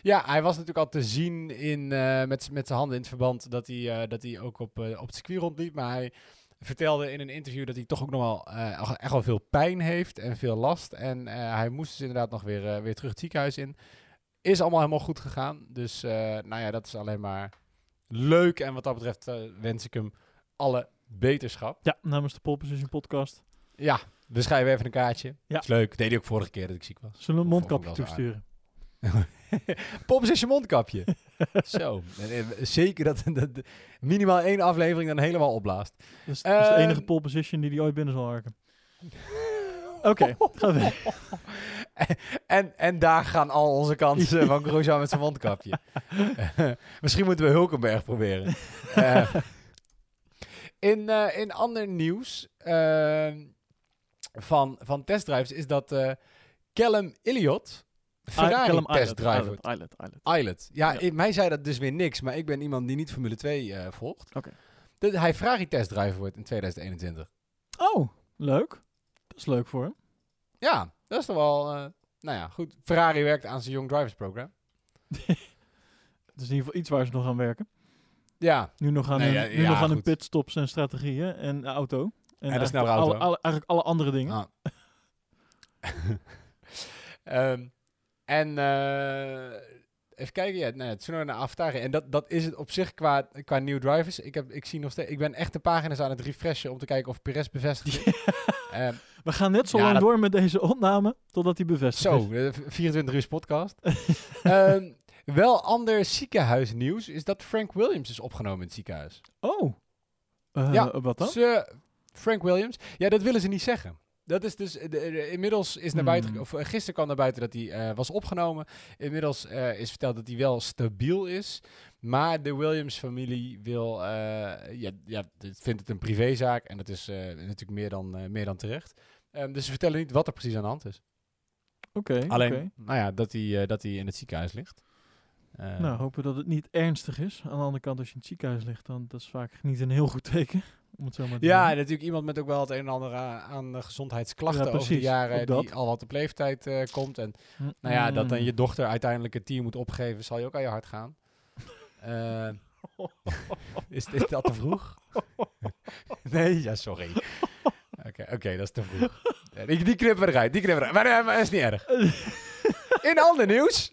Ja, hij was natuurlijk al te zien in, met, met zijn handen in het verband dat hij, dat hij ook op, op het circuit rondliep. Maar hij vertelde in een interview dat hij toch ook nog wel echt- wel veel pijn heeft en veel last. En hij moest dus inderdaad nog weer, weer terug het ziekenhuis in. Is allemaal helemaal goed gegaan. Dus nou ja, dat is alleen maar leuk. En wat dat betreft eh, wens ik hem alle beterschap. Ja, namens de Pole Position podcast. Ja, we schrijven even een kaartje. Ja. Is leuk. Deed hij ook vorige keer dat ik ziek was. Zullen we een mondkapje toesturen? Pop is je mondkapje. Zo. Eh, Zeker dat, dat minimaal één aflevering dan helemaal opblaast. Dat is, dat is de Ehm. enige pole position die die ooit binnen zal harken. Oké, ga. En, en daar gaan al onze kansen van Grosjean met zijn mondkapje. Misschien moeten we Hulkenberg proberen. Eh, in, eh, in ander nieuws eh, van, van testdrives is dat eh Callum Elliott Ferrari Callum Islet, testdriver. Islet, Islet, Islet. Ja, Ja. mij zei dat dus weer niks, maar ik ben iemand die niet Formule 2 eh, volgt. Oké. Hij Ferrari testdriver wordt in 2021. Oh, leuk. Dat is leuk voor hem. Ja, dat is toch wel... eh, nou ja, goed. Ferrari werkt aan zijn Young Drivers program. Het is in ieder geval iets waar ze nog aan werken. Ja, Nu nog aan, Nee, hun, ja, nu ja, nog aan hun goed. pitstops en strategieën en de auto. En, de eigenlijk snelle alle- auto. alle- eigenlijk alle andere dingen. Ah. Ehm, en eh, even kijken, ja, nou, ja, Tsunoda naar Avatari. En dat, dat is het op zich qua, qua new drivers. Ik, heb, ik, zie nog steeds, ik ben echt de pagina's aan het refreshen om te kijken of Perez bevestigd is. Ehm, We gaan net zo Ja, lang dat- door met deze opname totdat hij bevestigd zo, is. eh, 24 uur podcast. Ehm, wel ander ziekenhuisnieuws is dat Frank Williams is opgenomen in het ziekenhuis. Oh. Eh, Ja, Wat dan? Frank Williams. Ja, dat willen ze niet zeggen. Dat is dus, de, de- inmiddels is naar buiten, Hmm. of eh, gisteren kwam naar buiten dat hij eh, was opgenomen. Inmiddels eh, is verteld dat hij wel stabiel is. Maar de Williams-familie wil, ja, ja, dit vindt het een privézaak en dat is natuurlijk meer dan, meer dan terecht. Ehm, dus ze vertellen niet wat er precies aan de hand is. Oké, Alleen, nou ja, dat hij, dat hij in het ziekenhuis ligt. Nou, hopen dat het niet ernstig is. Aan de andere kant, als je in het ziekenhuis ligt, dan dat is vaak niet een heel goed teken. Om het zo maar te Ja, en natuurlijk iemand met ook wel het een en ander aan, aan gezondheidsklachten Ja, over de jaren die al wat op leeftijd eh, komt. En Mm, nou ja, dat dan mm. je dochter uiteindelijk het team moet opgeven, zal je ook aan je hart gaan. Eh, is, is dat te vroeg? nee, ja, sorry. Oké, oké, dat is te vroeg. Die, die knippen we eruit, die knippen we eruit. Maar, eh, maar dat is niet erg. In ander nieuws.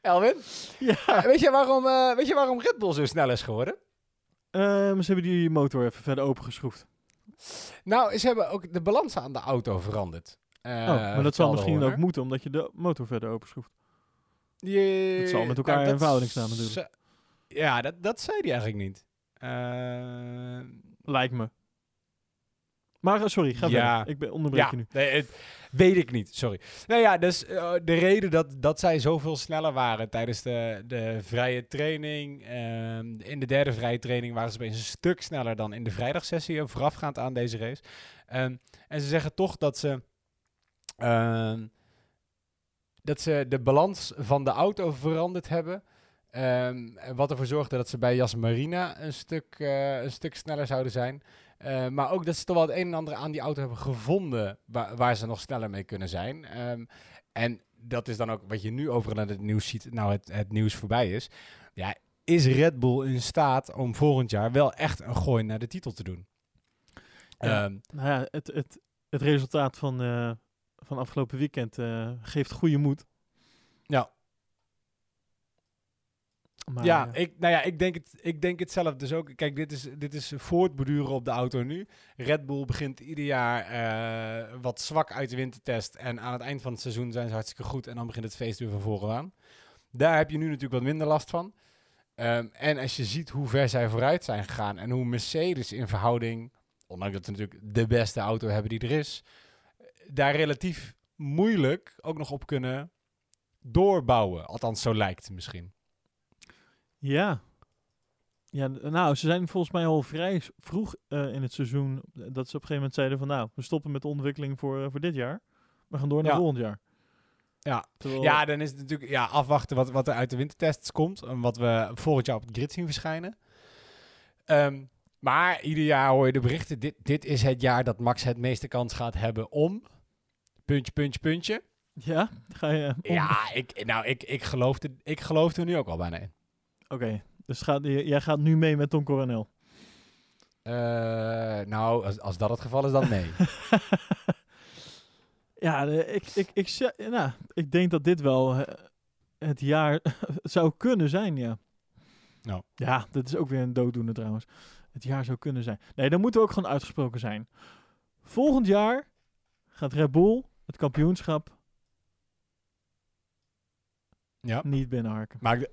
Elwin, Ja, weet je, waarom, eh, weet je waarom Red Bull zo snel is geworden? Ehm, ze hebben die motor even verder opengeschroefd. Nou, ze hebben ook de balans aan de auto veranderd. Eh, oh, maar dat zal misschien ook moeten, omdat je de motor verder openschroeft. Je- Het zal met elkaar in dat verhouding staan natuurlijk. Ja, dat, dat zei hij eigenlijk niet. Eh, Lijkt me. Maar eh, sorry, ga Ja. verder. Ik ben onderbreek ja, je nu. nee, het, weet ik niet, sorry. Nou ja, dus eh, de reden dat, dat zij zoveel sneller waren tijdens de, de vrije training. ehm, in de derde vrije training waren ze opeens een stuk sneller dan in de vrijdagsessie, eh, voorafgaand aan deze race. Ehm, en ze zeggen toch dat ze... ehm, dat ze de balans van de auto veranderd hebben. En wat ervoor zorgde dat ze bij Jas Marina een stuk, een stuk sneller zouden zijn. Eh, maar ook dat ze toch wel het een en ander aan die auto hebben gevonden waar, waar ze nog sneller mee kunnen zijn. Ehm, en dat is dan ook wat je nu overal in het nieuws ziet, nou het, het nieuws voorbij is. Ja, is Red Bull in staat om volgend jaar wel echt een gooi naar de titel te doen? Ja. Ehm, Nou ja, het, het, het resultaat van, eh, van afgelopen weekend eh, geeft goede moed. Ja. Maar, ja, eh, ik, nou ja, ik denk, het, ik denk het zelf dus ook. Kijk, dit is, dit is voortborduren op de auto nu. Red Bull begint ieder jaar eh, wat zwak uit de wintertest. En aan het eind van het seizoen zijn ze hartstikke goed. En dan begint het feest weer van voren aan. Daar heb je nu natuurlijk wat minder last van. Ehm, en als je ziet hoe ver zij vooruit zijn gegaan. En hoe Mercedes in verhouding, ondanks dat ze natuurlijk de beste auto hebben die er is. Daar relatief moeilijk ook nog op kunnen doorbouwen. Althans, zo lijkt het misschien. Ja. Ja, nou, ze zijn volgens mij al vrij vroeg eh, in het seizoen dat ze op een gegeven moment zeiden van nou, we stoppen met de ontwikkeling voor, eh, voor dit jaar. We gaan door naar Ja. volgend jaar. Ja. Terwijl- Ja, dan is het natuurlijk ja, afwachten wat, wat er uit de wintertests komt. En wat we volgend jaar op het grid zien verschijnen. Ehm, maar ieder jaar hoor je de berichten. Dit, dit is het jaar dat Max het meeste kans gaat hebben om. Puntje, puntje, puntje. ja? Ga je... om- Ja, ik, nou, ik, ik, geloofde, ik geloofde er nu ook al bijna in. Oké, dus gaat, jij gaat nu mee met Tom Coronel. Eh, nou, als, als dat het geval is, dan nee. ja, ik, ik, ik, nou, ik denk dat dit wel eh, het jaar zou kunnen zijn, ja. Nou. Ja, dat is ook weer een dooddoener trouwens. Het jaar zou kunnen zijn. Nee, dan moeten we ook gewoon uitgesproken zijn. Volgend jaar gaat Red Bull het kampioenschap ja. niet binnenharken. Maar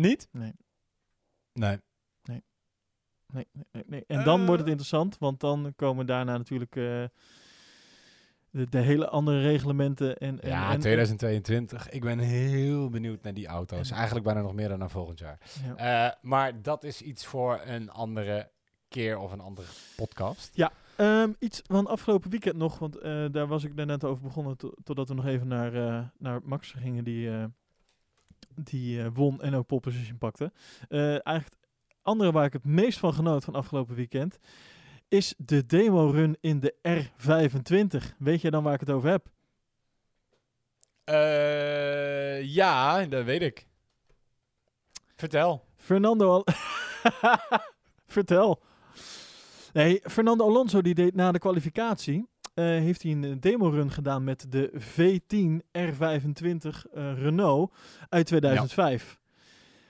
niet? Nee. Nee. Nee, nee, nee, nee. En dan Eh. wordt het interessant, want dan komen daarna natuurlijk eh, de, de hele andere reglementen. En, en, Ja, en, 2022. Ik ben heel benieuwd naar die auto's. En- Eigenlijk bijna nog meer dan naar volgend jaar. Ja. Eh, maar dat is iets voor een andere keer of een andere podcast. Ehm, iets van afgelopen weekend nog, want eh, daar was ik net over begonnen, to- totdat we nog even naar, eh, naar Max gingen, die, eh, die eh, won en ook pole position pakte. Eh, eigenlijk het andere waar ik het meest van genoot van afgelopen weekend, is de demo-run in de R25. Weet jij dan waar ik het over heb? Eh, ja, dat weet ik. Vertel. Fernando Al Vertel. Nee, Fernando Alonso die deed na de kwalificatie heeft hij een demo-run gedaan met de V10 R25 eh, Renault uit 2005.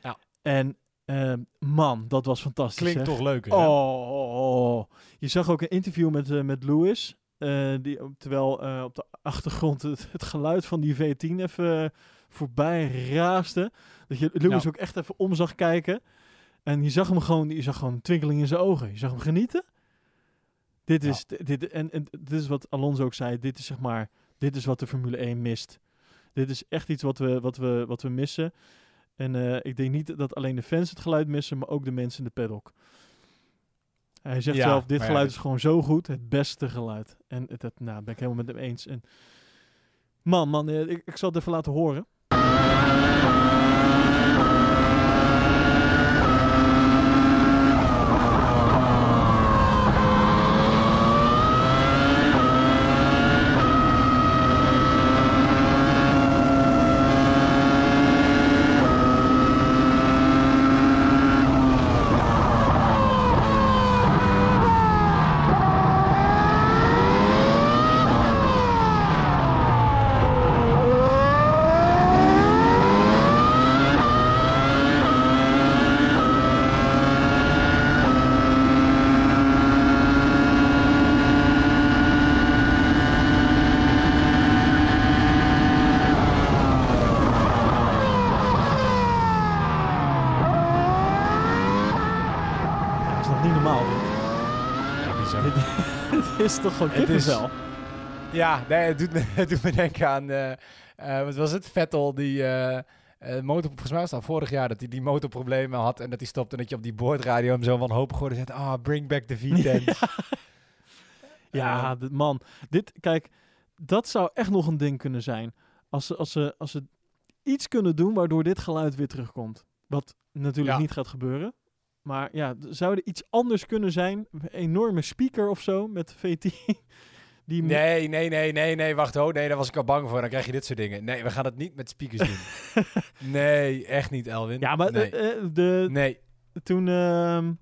Ja. En eh, man, dat was fantastisch. Klinkt zeg. toch leuker, Oh, hè? oh, oh. je zag ook een interview met, eh, met Lewis. eh, die, terwijl eh, op de achtergrond het, het geluid van die V10 even eh, voorbij raasde. Dat je Lewis Ja. ook echt even om zag kijken. En je zag hem gewoon, je zag gewoon een twinkeling in zijn ogen. Je zag hem genieten. Dit is, dit, en, en dit is wat Alonso ook zei. Dit is zeg maar, dit is wat de Formule 1 mist. Dit is echt iets wat we, wat we, wat we missen. En eh, ik denk niet dat alleen de fans het geluid missen, maar ook de mensen in de paddock. Hij zegt Ja, zelf, dit ja, geluid dit- is gewoon zo goed. Het beste geluid. En het, dat nou, ben ik helemaal met hem eens. En man, man, eh, ik, ik zal het even laten horen. Ja, dat is nog niet normaal. Dit, Ja, bizar. dit, dit is toch gewoon Het is- kippenvel? Ja, nee, het, doet me, het doet me denken aan, eh, wat was het? Vettel, die eh, motor, volgens mij was vorig jaar dat hij die motorproblemen had en dat hij stopte en dat je op die boordradio hem zo wanhopig hoorde zegt, ah, bring back the V10. Ja, man. Dit, kijk, dat zou echt nog een ding kunnen zijn. Als ze, als ze, als ze iets kunnen doen waardoor dit geluid weer terugkomt. Wat natuurlijk Ja. niet gaat gebeuren. Maar ja, zou er iets anders kunnen zijn? Een enorme speaker of zo met VT. Die Nee, nee, nee, nee, nee, wacht, oh, nee, daar was ik al bang voor. Dan krijg je dit soort dingen. Nee, we gaan het niet met speakers doen. nee, echt niet, Elwin. Ja, maar nee. de, eh, de, nee. toen, ehm,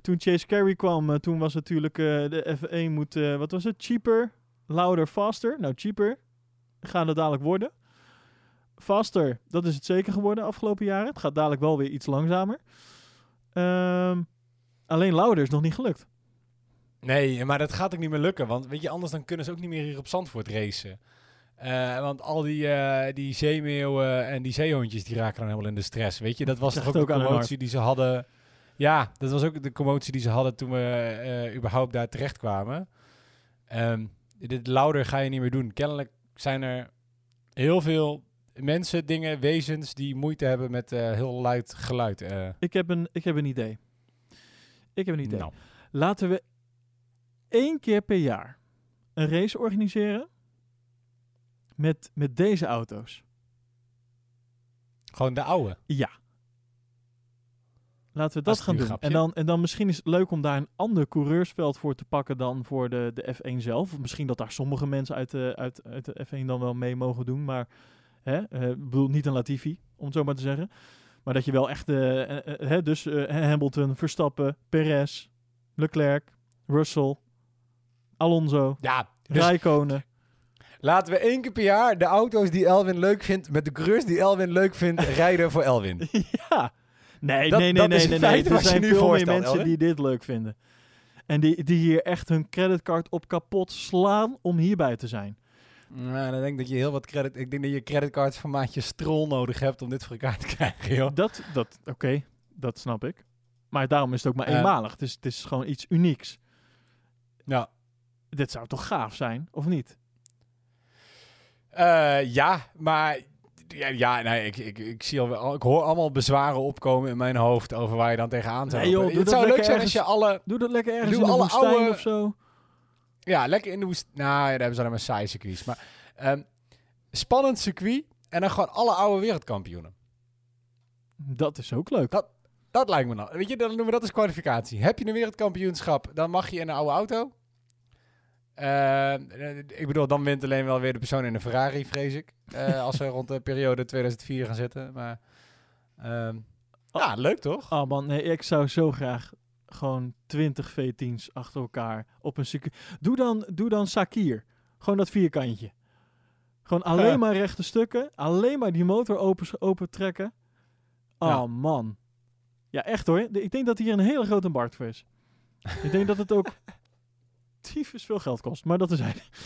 toen Chase Carey kwam, eh, toen was natuurlijk eh, de F1 moet, eh, wat was het? Cheaper, louder, faster. Nou, cheaper gaat het dadelijk worden. faster, dat is het zeker geworden afgelopen jaren. Het gaat dadelijk wel weer iets langzamer. Ehm, alleen Lauder is nog niet gelukt. Nee, maar dat gaat ook niet meer lukken. Want weet je, anders dan kunnen ze ook niet meer hier op Zandvoort racen. Eh, want al die, eh, die zeemeeuwen en die zeehondjes die raken dan helemaal in de stress. Weet je, dat was toch ook ook de commotie die ze hadden. Ja, dat was ook de commotie die ze hadden toen we eh, überhaupt daar terecht kwamen. Ehm, dit louder ga je niet meer doen. Kennelijk zijn er heel veel mensen, dingen, wezens die moeite hebben met eh, heel luid geluid. eh. Ik heb een, ik heb een idee. Ik heb een idee. nou, Laten we één keer per jaar een race organiseren met, met deze auto's. gewoon de oude. Ja. Laten we Dat gaan doen. En dan, en dan misschien is het leuk om daar een ander coureursveld voor te pakken dan voor de, de F1 zelf. Of misschien dat daar sommige mensen uit de, uit, uit de F1 dan wel mee mogen doen. Maar hè, eh, ik bedoel niet een Latifi, om het zo maar te zeggen. Maar dat je wel echt, eh, eh, hè, dus Hamilton, Verstappen, Perez, Leclerc, Russell, Alonso, Ja, dus Rijkonen. Laten we één keer per jaar de auto's die Elwin leuk vindt, met de coureurs die Elwin leuk vindt, rijden voor Elwin. ja. Nee, Dat- nee, nee, dat nee, nee, nee. Er zijn nu veel meer mensen Elwin. die dit leuk vinden. En die, die hier echt hun creditcard op kapot slaan om hierbij te zijn. Nou, dan denk ik dat je heel wat credit. Ik denk dat je creditcards van maatje strol nodig hebt om dit voor elkaar te krijgen, joh. Dat, dat oké, dat snap ik. Maar daarom is het ook maar eenmalig. Het is, het is gewoon iets unieks. Ja. Dit zou toch gaaf zijn, of niet? Eh, ja, maar. Ja, ja nee, ik, ik, ik, zie al, ik hoor allemaal bezwaren opkomen in mijn hoofd over waar je dan tegenaan zou Nee, joh, Het zou leuk zijn als je alle. Doe dat lekker ergens Doe in alle oude- of zo. Ja, lekker in de woest. Nou, daar hebben ze alleen maar saai circuits. Maar ehm, spannend circuit en dan gewoon alle oude wereldkampioenen. Dat is ook leuk. Dat lijkt me nou. Weet je, dan noemen we dat als kwalificatie. Heb je een wereldkampioenschap, dan mag je in een oude auto. Eh, ik bedoel, dan wint alleen wel weer de persoon in een Ferrari, vrees ik. Eh, als we rond de periode 2004 gaan zitten. Maar ehm, ja, leuk toch? Oh man, nee, ik zou zo graag gewoon 20 V10's achter elkaar op een circuit. Doe dan, doe dan Sakir. Gewoon dat vierkantje. Gewoon alleen Ja. maar rechte stukken. Alleen maar die motor open, open trekken. Oh Ja. man. Ja, echt hoor. De- Ik denk dat hier een hele grote markt voor is. ik denk dat het ook tyfus veel geld kost. Maar dat is eigenlijk...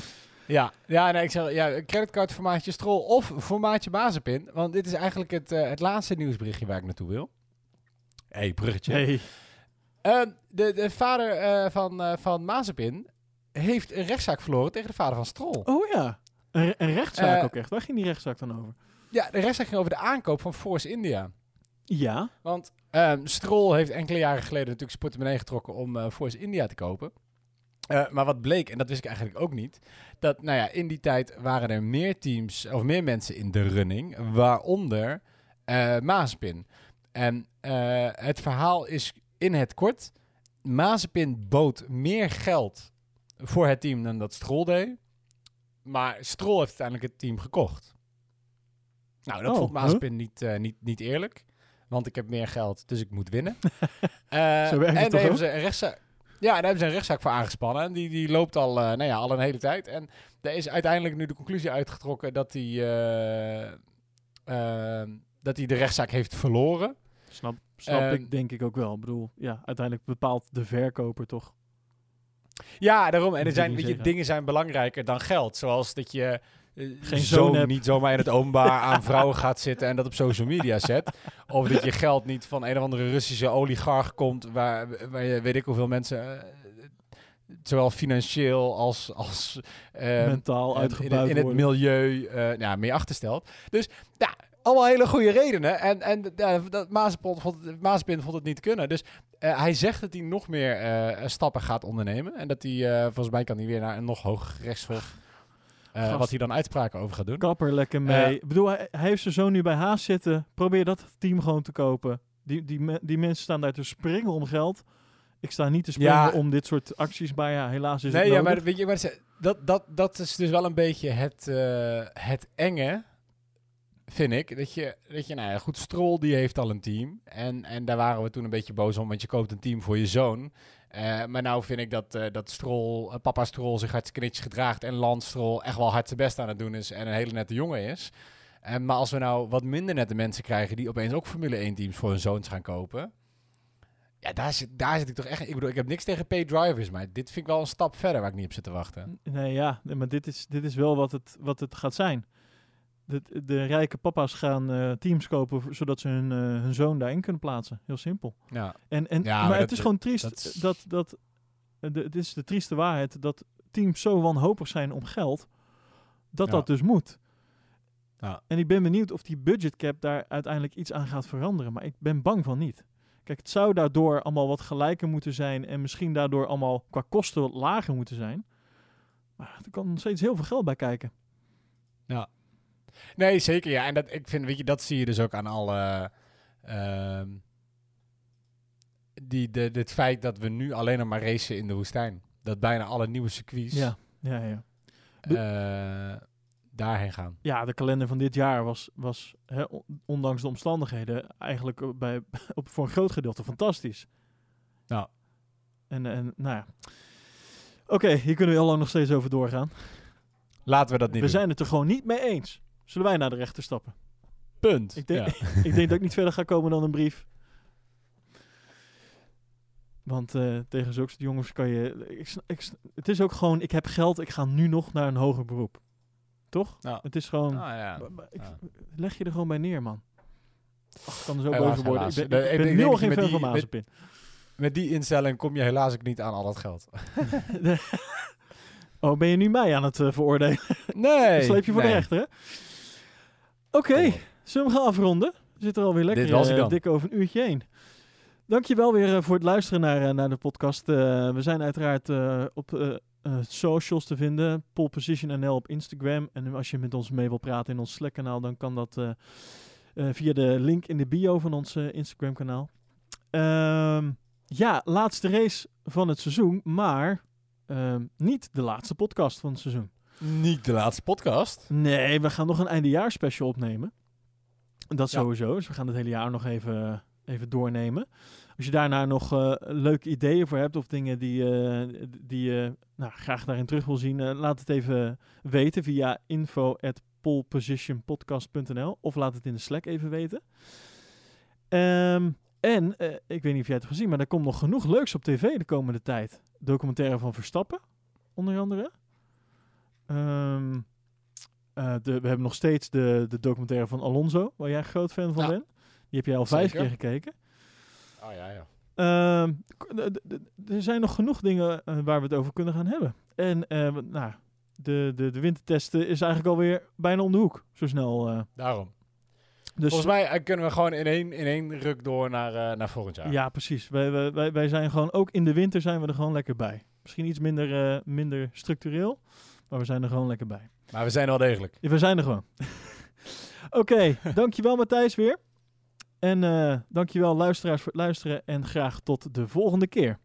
Ja, ja, nee, ik zeg ja, creditcard formaatje Strol of formaatje Bazepin. Want dit is eigenlijk het, eh, het laatste nieuwsberichtje waar ik naartoe wil. hey, bruggetje. Nee. Ehm, de, de vader eh, van, eh, van Mazepin heeft een rechtszaak verloren tegen de vader van Stroll. Oh ja. Een, een rechtszaak Eh, ook echt. Waar ging die rechtszaak dan over? Ja, de rechtszaak ging over de aankoop van Force India. Ja. Want ehm Stroll heeft enkele jaren geleden natuurlijk zijn portemonnee getrokken om Force India te kopen. Maar wat bleek, en dat wist ik eigenlijk ook niet, dat nou ja, in die tijd waren er meer teams of meer mensen in de running, waaronder eh Mazepin. En het verhaal is in het kort, Mazepin bood meer geld voor het team dan dat Stroll deed. Maar Stroll heeft uiteindelijk het team gekocht. Nou, dat Oh, vond Mazepin niet, eh, niet, niet eerlijk. Want ik heb meer geld, dus ik moet winnen. Eh, Zo en daar hebben ze een rechtszaak. Ja, daar hebben ze een rechtszaak voor aangespannen. En die, die loopt al, eh, nou ja, al een hele tijd. En er is uiteindelijk nu de conclusie uitgetrokken dat hij, dat hij de rechtszaak heeft verloren. Snap, snap Ehm, ik denk ik ook wel. Ik bedoel, ja, uiteindelijk bepaalt de verkoper toch. Ja, daarom. En er zijn, weet je, dingen zijn belangrijker dan geld. Zoals dat je eh, Geen zoon niet zomaar in het openbaar aan vrouwen gaat zitten en dat op social media zet. Of dat je geld niet van een of andere Russische oligarch komt, waar, waar je weet ik hoeveel mensen, eh, zowel financieel als, als eh, Mentaal en uitgebuit in, het- in het milieu eh ja, mee achterstelt. Dus ja, allemaal hele goede redenen. En, en ja, dat Mazepin vond, het- Mazepin vond het niet kunnen. Dus eh, hij zegt dat hij nog meer eh, stappen gaat ondernemen. En dat hij, eh, volgens mij kan hij weer naar een nog hoger rechtshof. eh, Gast. wat hij dan uitspraken over gaat doen. Kapper lekker mee. Eh, ik bedoel, hij, hij heeft zijn zoon nu bij Haas zitten. Probeer dat team gewoon te kopen. Die, die, me- die mensen staan daar te springen om geld. Ik sta niet te springen Ja. om dit soort acties, maar ja, helaas is nee, het ja, nodig. maar weet je, maar ze- dat, dat, dat is dus wel een beetje het, eh, het enge, vind ik. Dat je, dat je, nou goed, Stroll die heeft al een team. En, en daar waren we toen een beetje boos om, want je koopt een team voor je zoon. Eh, maar nou vind ik dat, eh, dat Stroll, eh, papa Stroll zich hartstikke netjes gedraagt en Lance Stroll echt wel hard zijn best aan het doen is en een hele nette jongen is. En, maar als we nou wat minder nette mensen krijgen die opeens ook Formule 1 teams voor hun zoons gaan kopen. Ja, daar zit, daar zit ik toch echt... Ik bedoel, ik heb niks tegen paid drivers, maar dit vind ik wel een stap verder waar ik niet op zit te wachten. Nee, ja, maar dit is, dit is wel wat het, wat het gaat zijn. De, de rijke papa's gaan eh, teams kopen zodat ze hun, eh, hun zoon daarin kunnen plaatsen. Heel simpel. Ja. En, en, Ja, maar, maar het is gewoon triest dat dat, dat, eh, de, het is de trieste waarheid dat teams zo wanhopig zijn om geld, dat Ja. dat dus moet. Ja. En ik ben benieuwd of die budgetcap daar uiteindelijk iets aan gaat veranderen. Maar ik ben bang van niet. Kijk, het zou daardoor allemaal wat gelijker moeten zijn en misschien daardoor allemaal qua kosten wat lager moeten zijn. Maar er kan nog steeds heel veel geld bij kijken. Nee, zeker. Ja, en dat, ik vind, weet je, dat zie je dus ook aan alle. ehm, die, de, dit feit dat we nu alleen nog maar racen in de woestijn. Dat bijna alle nieuwe circuits Ja, ja, ja. eh, daarheen gaan. Ja, de kalender van dit jaar was, was hè, ondanks de omstandigheden eigenlijk eh, bij, op, voor een groot gedeelte fantastisch. Ja. En, en nou ja. Oké, hier kunnen we heel lang nog steeds over doorgaan. Laten we dat niet We doen. zijn het er gewoon niet mee eens. Zullen wij naar de rechter stappen? Punt. Ik denk, Ja. ik denk dat ik niet verder ga komen dan een brief. Want eh, tegen zulke jongens kan je... Ik, ik, het is ook gewoon, ik heb geld, ik ga nu nog naar een hoger beroep. Toch? Het is gewoon... Ah, ja. Ik- Ja. Leg je er gewoon bij neer, man. Ach, ik kan er zo boven worden. Ik ben, ik nu al geen fan van met- Mazepin. Met die instelling kom je helaas ook niet aan al dat geld. oh, ben je nu mij aan het eh, veroordelen? Nee. Sleep je voor nee. de rechter, hè? Oké, op. zullen we gaan afronden? Zitten er alweer lekker Dit was dan. dik over een uurtje heen. Dankjewel weer eh, voor het luisteren naar, eh, naar de podcast. We zijn uiteraard op socials te vinden. Pole Position NL op Instagram. En als je met ons mee wil praten in ons Slack kanaal, dan kan dat via de link in de bio van ons Instagram kanaal. Ehm, ja, laatste race van het seizoen, maar ehm, niet de laatste podcast van het seizoen. Niet de laatste podcast. Nee, we gaan nog een eindejaarspecial opnemen. Dat Ja. sowieso. Dus we gaan het hele jaar nog even, even doornemen. Als je daarna nog eh, leuke ideeën voor hebt of dingen die, eh, die je nou, graag daarin terug wil zien, eh, laat het even weten via info@polepositionpodcast.nl of laat het in de Slack even weten. Ehm, en ik weet niet of jij het hebt gezien, maar er komt nog genoeg leuks op tv de komende tijd. Documentaire van Verstappen, onder andere. Ehm, eh, de, we hebben nog steeds de, de documentaire van Alonso, waar jij groot fan van Ja. bent. Die heb jij al vijf Zeker. keer gekeken. Oh ja, ja. Ehm, er zijn nog genoeg dingen eh, waar we het over kunnen gaan hebben. En eh, nou, de, de, de wintertesten is eigenlijk alweer bijna om de hoek. Zo snel. Daarom. dus Volgens mij kunnen we gewoon in één, in één ruk door naar, naar volgend jaar. ja, precies. Wij, wij, wij, zijn gewoon, ook in de winter zijn we er gewoon lekker bij. Misschien iets minder, minder structureel, maar we zijn er gewoon lekker bij. Maar we zijn er wel degelijk. Ja, we zijn er gewoon. Oké, dankjewel Matthijs weer. En eh dankjewel luisteraars voor het luisteren en graag tot de volgende keer.